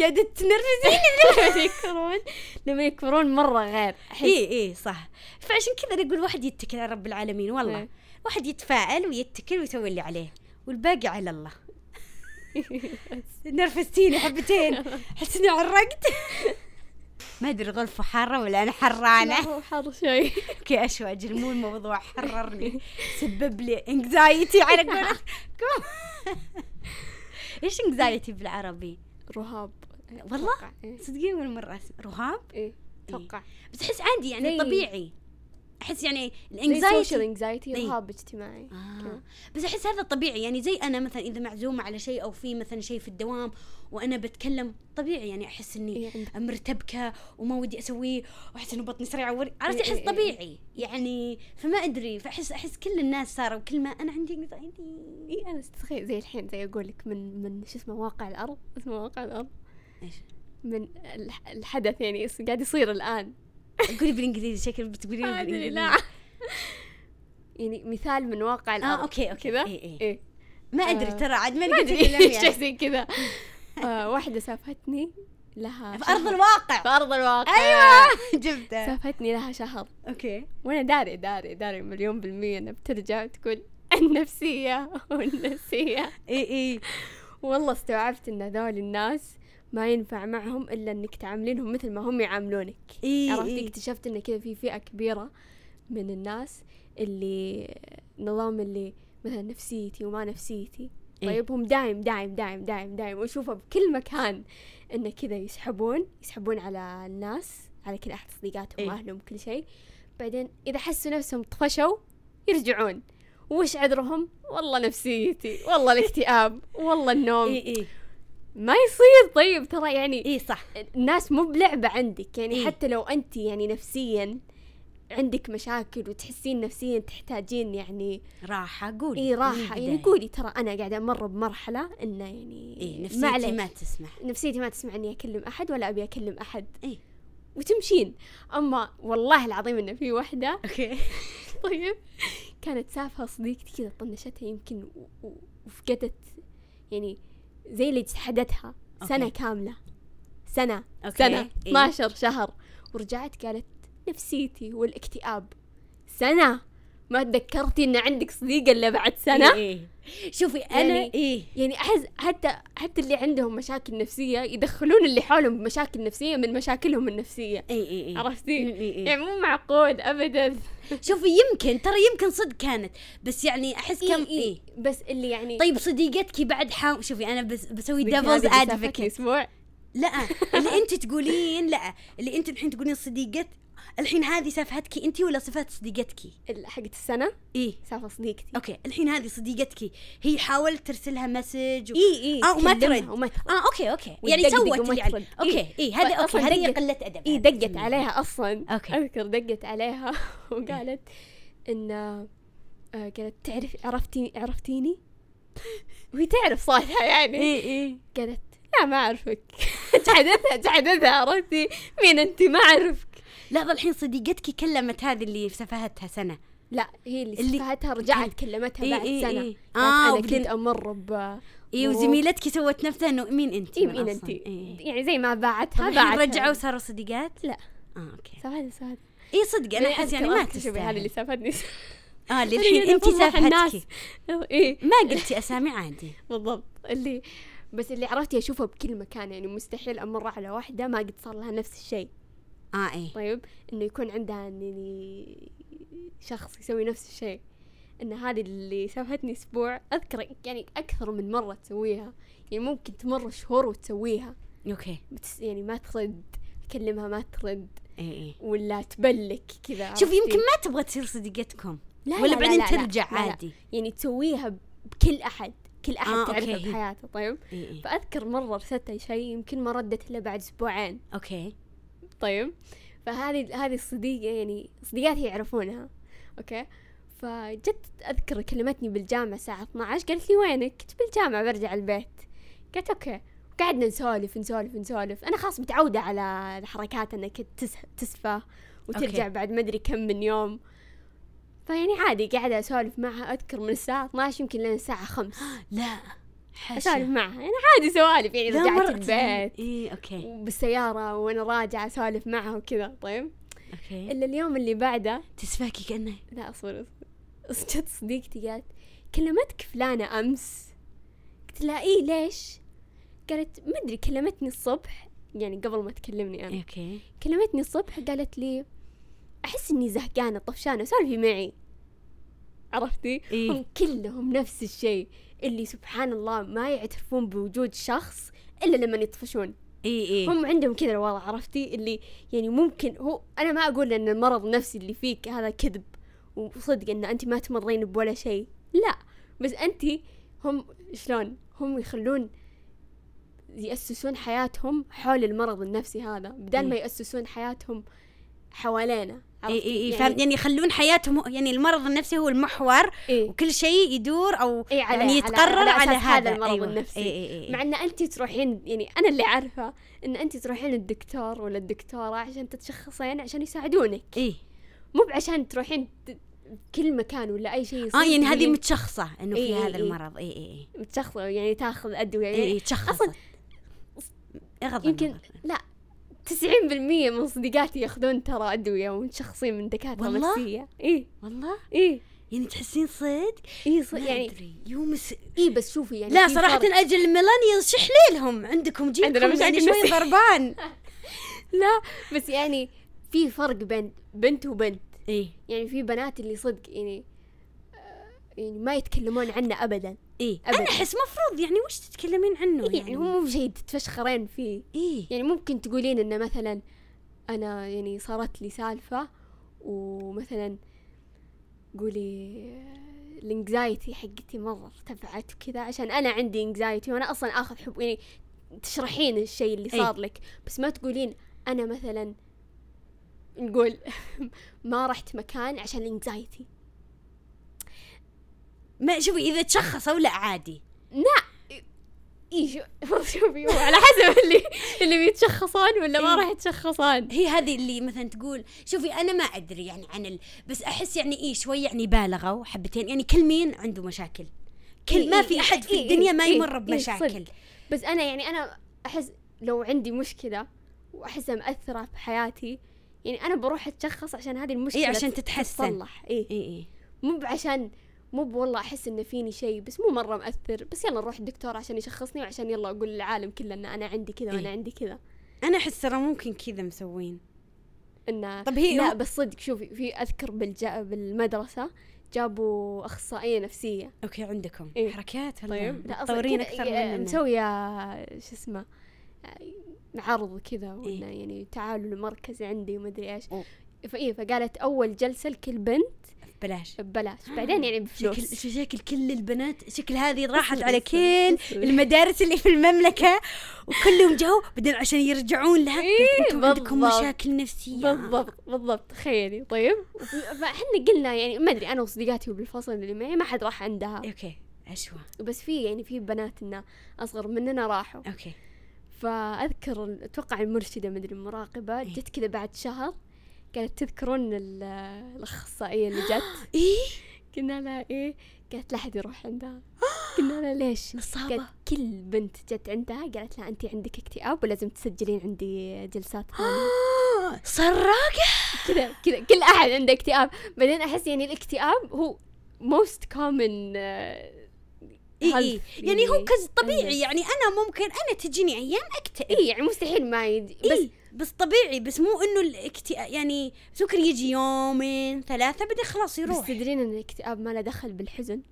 قاعدة تنرفزيني لما يكبرون لما يكبرون مرة غير. اي اي صح. فعشان كذا أنا أقول واحد يتكل على رب العالمين والله. إيه. واحد يتفائل ويتكل ويسوي اللي عليه والباقي على الله. نرفزتيني حبتين. أحس إني عرقت. ما أدري الغرفة حارة ولا أنا لا، حرانة هو حر شوي. okay اشواج مو الموضوع حررني. سبب لي anxiety على قولتكم إيش anxiety بالعربي؟ رهاب. والله؟ إيه. صدقين أول مرة أسمع. رهاب؟ إيه أتوقع. بس أحس عادي يعني طبيعي. أحس يعني social ال anxiety anxiety إيه. رهاب اجتماعي. آه. بس أحس هذا طبيعي. يعني زي أنا مثلا إذا معزومه على شيء أو في مثلا شيء في الدوام وأنا بتكلم طبيعي يعني أحس إني إيه، مرتبكة وما ودي أسويه وأحس إنه بطني سريعة وري عرفت؟ إيه، أحس إيه،. طبيعي. يعني فما أدري. فأحس أحس كل الناس صاروا كل ما أنا عندي anxiety. اي أنا تخيل زي الحين زي أقول لك من من شو اسمه واقع الأرض؟ اسمه واقع الأرض. إيش؟ من الح- الحدث يعني قاعد يصير الآن. قولي بالإنجليزي شكل ادري بالانجليزي لا. يعني مثال من واقع الأرض. آه okay okay كذا؟ إيه إيه. إيه. ما أدري آه. ترى عاد ما أدري. كلام شيء يعني. زي كذا. آه واحدة سافهتني لها في أرض شهر. الواقع. في أرض الواقع. أيوه جبتها. سافهتني لها شهر. okay. وأنا داري داري داري مليون بالمية. انها بترجع وتقول النفسية والنفسية اي اي والله استوعبت إن هذول الناس ما ينفع معهم إلا إنك تعاملينهم مثل ما هم يعاملونك. إي عرفتي إي. اكتشفت إن كذا في فئة كبيرة من الناس اللي نظام اللي مثلا نفسيتي وما نفسيتي. إيه. طيب هم دايم دايم دايم دايم دايم. واشوفه بكل مكان انه كذا يسحبون يسحبون على الناس على كل أحد صديقاتهم إيه. وأهلهم كل شيء. بعدين إذا حسوا نفسهم طفشوا يرجعون. وش عذرهم؟ والله نفسيتي والله الاكتئاب والله النوم. إي إي. ما يصير. طيب ترى يعني اي صح. الناس مو بلعبة عندك. يعني إيه. حتى لو أنت يعني نفسيا عندك مشاكل وتحسين نفسيا تحتاجين يعني راحة قولي. اي راحة. يعني. قولي ترى أنا قاعدة أمر بمرحلة إنه يعني اي نفسيتي. ما تسمح. نفسيتي ما تسمح إني أكلم أحد ولا أبي أكلم أحد. اي وتمشين. أما والله العظيم إنه في واحدة okay. طيب. كانت سافهة صديقتي كذا طنشتها يمكن وفقدت يعني زي اللي جحدتها سنة okay. كاملة. سنة. okay. سنة. إيه. 12 شهر. ورجعت قالت نفسيتي والاكتئاب. سنة. ما تذكرتي إن عندك صديقة إلا بعد سنة إيه. إيه. شوفي أنا يعني- إيه يعني أحس حتى حتى اللي عندهم مشاكل نفسية يدخلون اللي حولهم بمشاكل نفسية من مشاكلهم النفسية اي اي اي عرفتي؟ إيه، إيه. يعني مو معقول ابدا شوفي يمكن ترى يمكن صدق كانت بس يعني أحس كم إيه إيه بس اللي يعني طيب صديقتك بعد حاول شوفي أنا بس بسوي devil's advocate أسبوع لا اللي أنت تقولين لا اللي أنت الحين تقولين صديقت الحين هذه سافهتك انت ولا سافهة صديقتك؟ حقت السنة؟ إيه سافهة صديقتي. okay الحين هذه صديقتك. هي حاولت ترسلها message و... إي إي آه وما ترد. آه okay okay. يعني سوت اللي ترد. okay. إيه هذه okay هذه دقت- قلة أدب. إي. دقت عليها أصلا. okay. أذكر دقت عليها وقالت إن آه، قالت تعرف عرفتي عرفتيني؟ وهي تعرف صوتها يعني. إيه إيه قالت لا ما أعرفك. جحدتها جحدتها عرفتي. مين أنت؟ ما أعرفك. لحظه الحين صديقتك كلمت هذه اللي سفهتها سنة. لا هي اللي, اللي- سفهتها رجعت كلمتها إيه بعد إيه سنة. إيه. آه، أنا كنت أمر ب ظروف. وزميلتك سوت نفسها إنه مين أنت؟ اي من مين؟ أنت؟ إيه. يعني زي ما باعتها باعتها رجعوا صاروا صديقات؟ لا. آه أوكي. سافهتها سافهتها اي صدق أنا أحس يعني ما شوفي هذه اللي تستاهل سافتني آه اللي الحين أنت أفضح الناس. سافهتك إيه. ما قلتي أسامي عادي. بالضبط. اللي بس اللي عرفتي اشوفها بكل مكان يعني مستحيل أمر على واحدة ما قد صار لها نفس الشيء. آه إيه. طيب إنه يكون عندها يعني شخص يسوي نفس الشيء. إن هذه اللي سافهتني أسبوع أذكر يعني أكثر من مرة تسويها. يعني ممكن تمر شهور وتسويها. أوكي. بتس يعني ما ترد تكلمها ما ترد. إيه إيه. ولا تبلك كذا عرفتي؟ يمكن ما تبغى تصير صديقتكم. لا ولا لا بعدين لا لا ترجع لا لا. عادي. يعني تسويها بكل أحد. كل أحد آه، تعرفه. بحياته طيب؟ إيه إيه. فأذكر مرة ارسلتها شيء يمكن ما ردت إلا بعد أسبوعين. OK. طيب. فهذه هذه الصديقة يعني صديقاتي يعرفونها. OK؟ فجت أذكر كلمتني بالجامعة الساعة 12 قالت لي وينك؟ كنت بالجامعة برجع البيت. قلت OK. قعدنا نسولف نسولف نسولف. أنا خلاص متعودة على الحركات أنك تس- تسفى وترجع OK. بعد ما أدري كم من يوم. فيعني عادي قاعدة أسولف معها أذكر من الساعة 12 يمكن لين الساعة 5 لا. أسولف معها. يعني عادي سوالف يعني رجعت البيت إيه OK. وبالسيارة وأنا راجعة أسولف معها وكذا طيب. OK. إلا اليوم اللي بعده تسفاكي كأنه؟ لا أصبر جت صديقتي قالت كلمتك فلانة أمس. قلت لها إيه ليش؟ قالت ما أدري كلمتني الصبح. يعني قبل ما تكلمني أنا. OK. كلمتني الصبح. قالت لي أحس إني زهقانة طفشانة سولفي معي. عرفتي؟ إيه. هم كلهم نفس الشيء. اللي سبحان الله ما يعترفون بوجود شخص إلا لما يطفشون. إيه إيه هم عندهم كذا الوضع عرفتي؟ اللي يعني ممكن هو أنا ما أقول إن المرض النفسي اللي فيك هذا كذب وصدق إن انت ما تمرين بولا شيء. لا بس انت هم شلون؟ هم يخلون يأسسون حياتهم حول المرض النفسي هذا بدل ما. يأسسون حياتهم حوالينا. إي؟ إي إي فهمت يعني يخلون حياتهم يعني المرض النفسي هو المحور إيه. وكل شيء يدور أو إيه على يعني على- يتقرر على, أساس هذا هذا المرض أيوة. النفسي إيه إيه إيه. مع أن أنت تروحين يعني أنا اللي عارفه أن أنت تروحين للدكتور ولا الدكتورة عشان تتشخصين عشان يساعدونك إيه مو بعشان تروحين كل مكان ولا أي شيء آه يعني هذه تقولين متشخصة إنه إيه في إيه هذا إيه. المرض إي إي إي متشخصة يعني تاخذ أدوية إي يعني إي تشخصت أصلاً غض يمكن. لا 90% من صديقاتي ياخذون ترى أدوية ومتشخصين من دكاترة والله؟ نفسيه اي والله؟ اي يعني تحسين صدق؟ اي ص- ما يعني أدري يوم س... اي بس شوفي يعني لا في صراحة فرق. أجل ال millennials شحليلهم عندكم جيلكم يعني شوي. ضربان. لا بس يعني في فرق بين بنت وبنت. إيه. يعني في بنات اللي صدق يعني يعني ما يتكلمون عنه ابدا. إيه. أبداً. أنا احس مفروض. يعني وش تتكلمين عنه يعني, يعني؟ هو مو شيء تتفشخرين فيه. إيه. يعني ممكن تقولين إنه مثلا أنا يعني صارت لي سالفة ومثلا قولي الإنكزايتي حقتي مرة ارتفعت وكذا عشان أنا عندي إنكزايتي وأنا أصلا آخذ حب يعني تشرحين الشيء اللي إي. صار لك. بس ما تقولين أنا مثلا نقول ما رحت مكان عشان الإنكزايتي. ما شوفي إذا تشخصوا لا عادي. إي شو- شوفي على حسب اللي اللي بيتشخصون ولا ما إيه. راح يتشخصون. هي هذه اللي مثلا تقول شوفي أنا ما أدري يعني عن ال... بس أحس يعني إيه شوي يعني بالغوا حبتين يعني كل مين عنده مشاكل. كل إيه ما إيه في إيه أحد في إيه الدنيا ما إيه يمر إيه بمشاكل. بس أنا يعني أنا أحس لو عندي مشكلة واحسها مأثرة في حياتي يعني أنا بروح أتشخص عشان هذه المشكلة إيه عشان تت- تتحسن. تتصلح إيه. اي اي مو بعشان مو والله أحس انه فيني شيء بس مو مرة مأثر. بس يلا نروح الدكتور عشان يشخصني وعشان يلا أقول للعالم كله إن أنا عندي كذا وأنا إيه. عندي كذا. أنا أحس ترى ممكن كذا مسوين. انه طب هي لا هو- بس صدق شوفي في أذكر بالجا بالمدرسة جابوا أخصائية نفسية. OK عندكم. إيه. حركات ولا طيب. لا؟ كذا أكثر مننا. مسوية شو اسمه عرض كذا إيه. يعني تعالوا المركز عندي ومدري إيش. أوه. فايه فقالت أول جلسة لكل بنت بلاش ببلاش. بعدين يعني شكل بفلوس شكل كل البنات شكل هذه راحت على كل. المدارس اللي في المملكة وكلهم جو بعدين عشان يرجعون لها. إيه، أنتم عندكم. مشاكل نفسية. بالضبط بالضبط. تخيلي. طيب. فإحنا قلنا يعني ما أدري أنا وصديقاتي بالفصل اللي معي ما حد راح عندها. OK. اشوى بس في يعني في بنات انه أصغر مننا راحوا. OK. فأذكر أتوقع المرشدة مدري المراقبه إيه. جت كذا بعد شهر. قالت تذكرون ال- الأخصائية اللي جت؟ إيه؟ قلنا لها إيه؟ قالت لا أحد يروح عندها. قلنا لها ليش؟ نصابة. قالت كل بنت جت عندها قالت لها انت عندك اكتئاب ولازم تسجلين عندي جلسات ثانية. آه، سراقة؟ كذا كذا كل أحد عنده اكتئاب. بعدين أحس يعني الاكتئاب هو most common uh, إيه إيه. يعني هو يعني. كز طبيعي. يعني أنا ممكن أنا تجيني أيام أكتئب. اي يعني مستحيل ما يجي بس بس بس طبيعي بس مو إنه الاكتئاب يعني بس ممكن يجي يومين ثلاثة بعدين خلاص بس يروح تدرين إن الاكتئاب ما له دخل بالحزن؟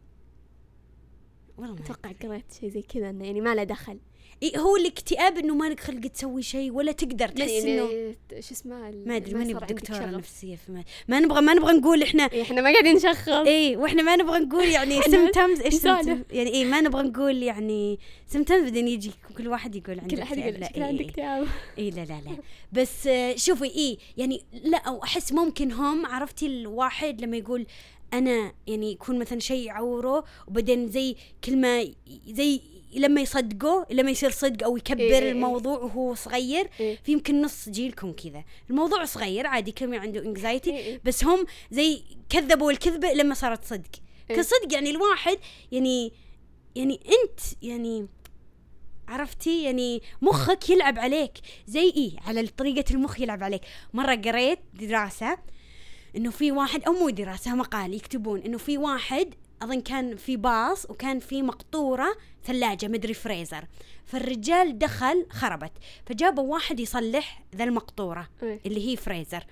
والله ما أتوقع قريت شيء زي كذا إنه يعني ما له دخل. هو الاكتئاب إنه ما لك خلق تسوي شيء ولا تقدر تحس يعني إنه شو اسمه ما أدري ماني شغف. نفسية فما ما نبغى ما نبغى نقول إحنا إيه، إحنا ما قاعدين نشخص إيه وإحنا ما نبغى نقول يعني symptoms إيش؟ يعني إيه ما نبغى نقول يعني symptoms بعدين يجي كل واحد يقول عنده كل احد. يقول شكله إيه، عندك إيه. اكتئاب اي لا لا لا بس آه، شوفي إيه يعني لا أو أحس ممكن هم عرفتي الواحد لما يقول أنا يعني يكون مثلا شيء يعوره وبعدين زي كلمة زي لما يصدقه لما يصير صدق أو يكبر إيه، إيه. الموضوع وهو صغير إيه. في يمكن نص جيلكم كذا الموضوع صغير عادي كلمه عنده انكزايتي إيه،. بس هم زي كذبوا الكذبة لما صارت صدق إيه. كصدق يعني الواحد يعني يعني أنت يعني عرفتي يعني مخك يلعب عليك زي إيه على طريقة المخ يلعب عليك مرة قريت دراسة إنه في واحد أو مو دراسة مقال يكتبون إنه في واحد أظن كان في باص وكان في مقطورة ثلاجة مدري فريزر. فالرجال دخل خربت فجابوا واحد يصلح ذا المقطورة إيه. اللي هي فريزر.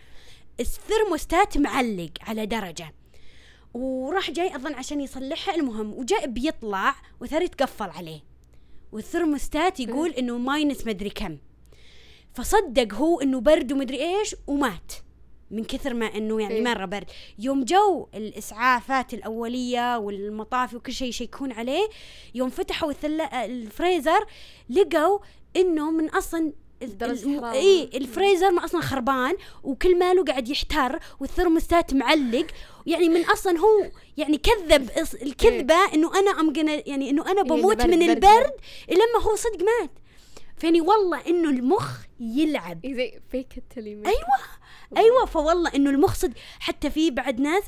الثرموستات معلق على درجة. وراح جاي أظن عشان يصلحها المهم وجاء بيطلع وثار يتقفل عليه. والثرموستات يقول إنه minus مدري كم. فصدق هو إنه برد ومدري إيش ومات. من كثر ما إنه يعني إيه. مرة برد يوم جو الإسعافات الأولية والمطافي وكل شيء يشيكون عليه يوم فتحوا. الفريزر لقوا إنه من أصلا الم-. إي الفريزر ما أصلا خربان وكل ماله قاعد يحتر والثرموستات معلق يعني من أصلا هو يعني كذب إص- الكذبة إنه أنا أم يعني إنه أنا إيه، بموت من برد- البرد لما هو صدق مات فيعني والله إنه المخ يلعب. إيه زي فيك أيوه أيوه فوالله إنه المخ صدق. حتى في بعد ناس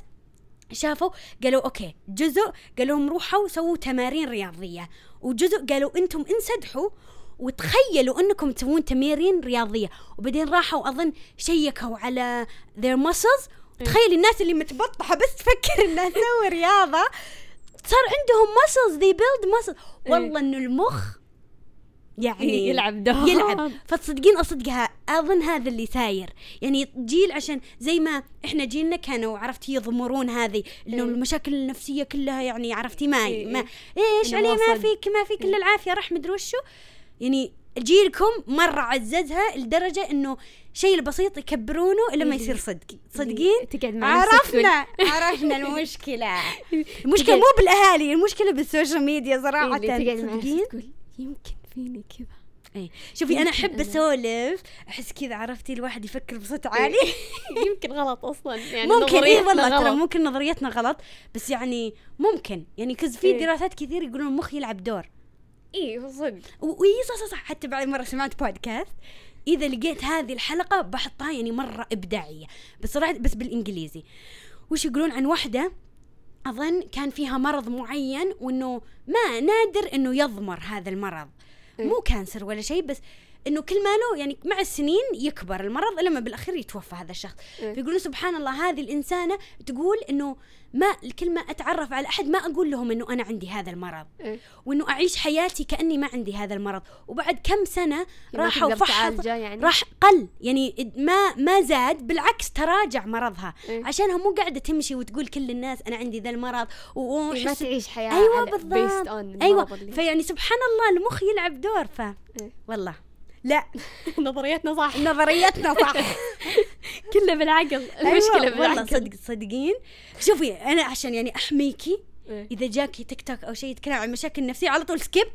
شافوا قالوا أوكي جزء قالوا لهم روحوا سووا تمارين رياضية وجزء قالوا إنتم انسدحوا وتخيلوا إنكم تسوون تمارين رياضية. وبعدين راحوا أظن شيكوا على their muscles. تخيل الناس اللي متبطحة بس تفكر إنها تسوي رياضة. صار عندهم muscles they build muscle والله إنه المخ يعني يلعب دور يلعب. فتصدقين أصدقها أظن هذا اللي ساير. يعني جيل عشان زي ما إحنا جيلنا كانوا عرفتي يضمرون هذه إنه إيه. المشاكل النفسية كلها يعني عرفتي ما إيه، ما إيه. إيش إنه علي ما. فيك ما فيك إلا العافية راح مدري وشو. يعني جيلكم مرة عززها لدرجة إنه شيء البسيط يكبرونه لما إيه. يصير صدق. صدقين؟ تقعد مع عرفنا عرفنا المشكلة. المشكلة مو بالأهالي المشكلة بالسوشيال ميديا صراحة. تقعد مع تقول يمكن. فيني كذا. اي شوفي أنا أحب أسولف أحس كذا عرفتي؟ الواحد يفكر بصوت عالي. يمكن غلط أصلا. يعني ممكن اي والله ترى. ممكن نظريتنا غلط. بس يعني ممكن. يعني كز في إيه. دراسات كثير يقولون المخ يلعب دور. اي صدق. و- وي صح صح صح. حتى بعد مره سمعت بودكاست إذا لقيت هذه الحلقة بحطها يعني مرة إبداعية. بس صراحة بس بالإنجليزي. وش يقولون عن واحدة؟ أظن كان فيها مرض معين وإنه ما نادر إنه يضمر هذا المرض. إيه. مو كانسر ولا شيء بس إنه كل ما له يعني مع السنين يكبر. المرض لما بالأخير يتوفى هذا الشخص. إيه. فيقولون سبحان الله هذه الإنسانة تقول إنه ما كل ما أتعرف على أحد ما أقول لهم إنه أنا عندي هذا المرض. إيه. وإنه أعيش حياتي كأني ما عندي هذا المرض. وبعد كم سنة ما راحوا تقدر فحص تعالجه يعني؟ راح قل. يعني ما ما زاد بالعكس تراجع مرضها. إيه. عشانها مو قاعدة تمشي وتقول كل الناس أنا عندي ذا المرض و- إيه، ما تعيش حياة أيوه بالضبط. أيوه. فيعني سبحان الله المخ يلعب دور. ف إيه. والله. لا. نظريتنا صح. نظريتنا صح. كله بالعقل. المشكلة أيوة والله بالعقل صدق صدقين. شوفي أنا عشان يعني أحميكي. إذا جاكي تيك توك أو شيء يتكلم عن مشاكل نفسيه على طول skip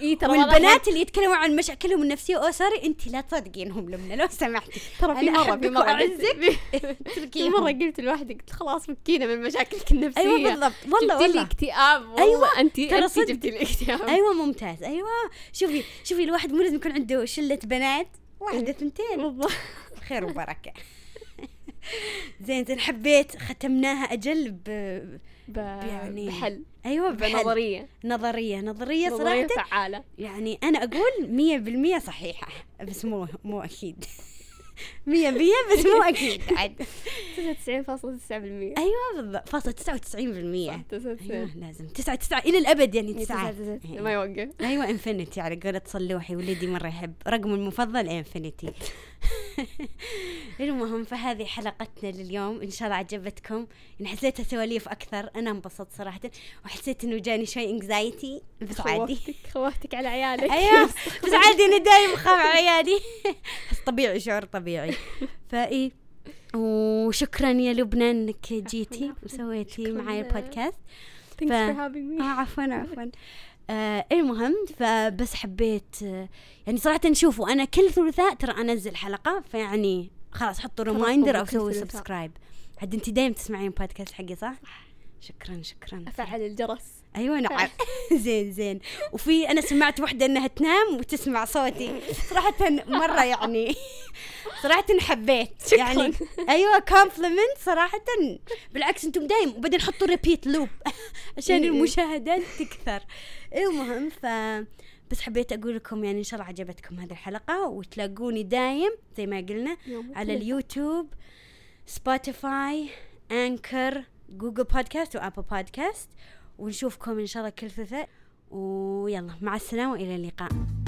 إي ترى والبنات اللي يتكلموا عن مشاكلهم النفسية أو sorry انت لا تصدقينهم لمنا لو سمحتي. ترى في مرة في مرة. قلت- في. مرة قلت لوحدي قلت خلاص فكينا من مشاكلك النفسية. أيوه بالضبط. والله جبتي لي والله. اكتئاب. أيوة، انت ترى انت. جبتي لي اكتئاب. أيوه ممتاز. أيوه. شوفي شوفي الواحد مو لازم يكون عنده شلة بنات. واحدة ثنتين بالضبط. خير وبركة. زين زين حبيت ختمناها أجل ب... يعني بحل أيوه بحل. بنظرية. نظرية نظرية نظرية صراحة فعالة. يعني أنا أقول مية بالمية صحيحة بس مو مو أكيد. مية مية بس مو أكيد. عاد. 99.9% أيوه بالضبط. فاصلة تسعة وتسعين بالمية. صح، تسعة أيوه وتسعين. لازم. تسعة تسعة إلى الأبد يعني إيه، تسعة. تسعة- تسعة- إيه. ما يوقف. أيوه infinity على قولة صلوحي ولدي مرة يحب. رقمه المفضل infinity المهم فهذه حلقتنا لليوم. إن شاء الله عجبتكم. إن حسيتها سواليف أكثر أنا انبسطت صراحة. وحسيت إنه جاني شوي anxiety بس عادي. خوفتك خوفتك على عيالك. أيوه. بس عادي أنا دايم اخاف على عيالي. بس طبيعي شعور طبيعي. فاي وشكرا يا لبنى إنك جيتي. وسويتي. معي ال podcast Thanks ف- for having آه me عفوا عفوا. آه المهم فبس حبيت آه يعني صراحة شوفوا أنا كل ثلاثاء ترى أنزل حلقة فيعني خلاص حطوا reminder أو سووا. subscribe عاد أنت دايم تسمعين بودكاست حقي صح؟ شكرا شكرا أفعل الجرس أيوه نعم زين زين. وفي أنا سمعت وحدة إنها تنام وتسمع صوتي. صراحة مرة يعني صراحة حبيت. يعني أيوه compliment صراحة. بالعكس أنتم دايم. وبعدين حطوا repeat loop عشان إيه إيه. المشاهدات تكثر. المهم ف بس حبيت أقول لكم يعني إن شاء الله عجبتكم هذه الحلقة. وتلاقوني دايم زي ما قلنا على. ال YouTube Spotify Anchor Google Podcast و Apple Podcast ونشوفكم إن شاء الله كل ثلاثاء ويلا مع السلامة والى اللقاء.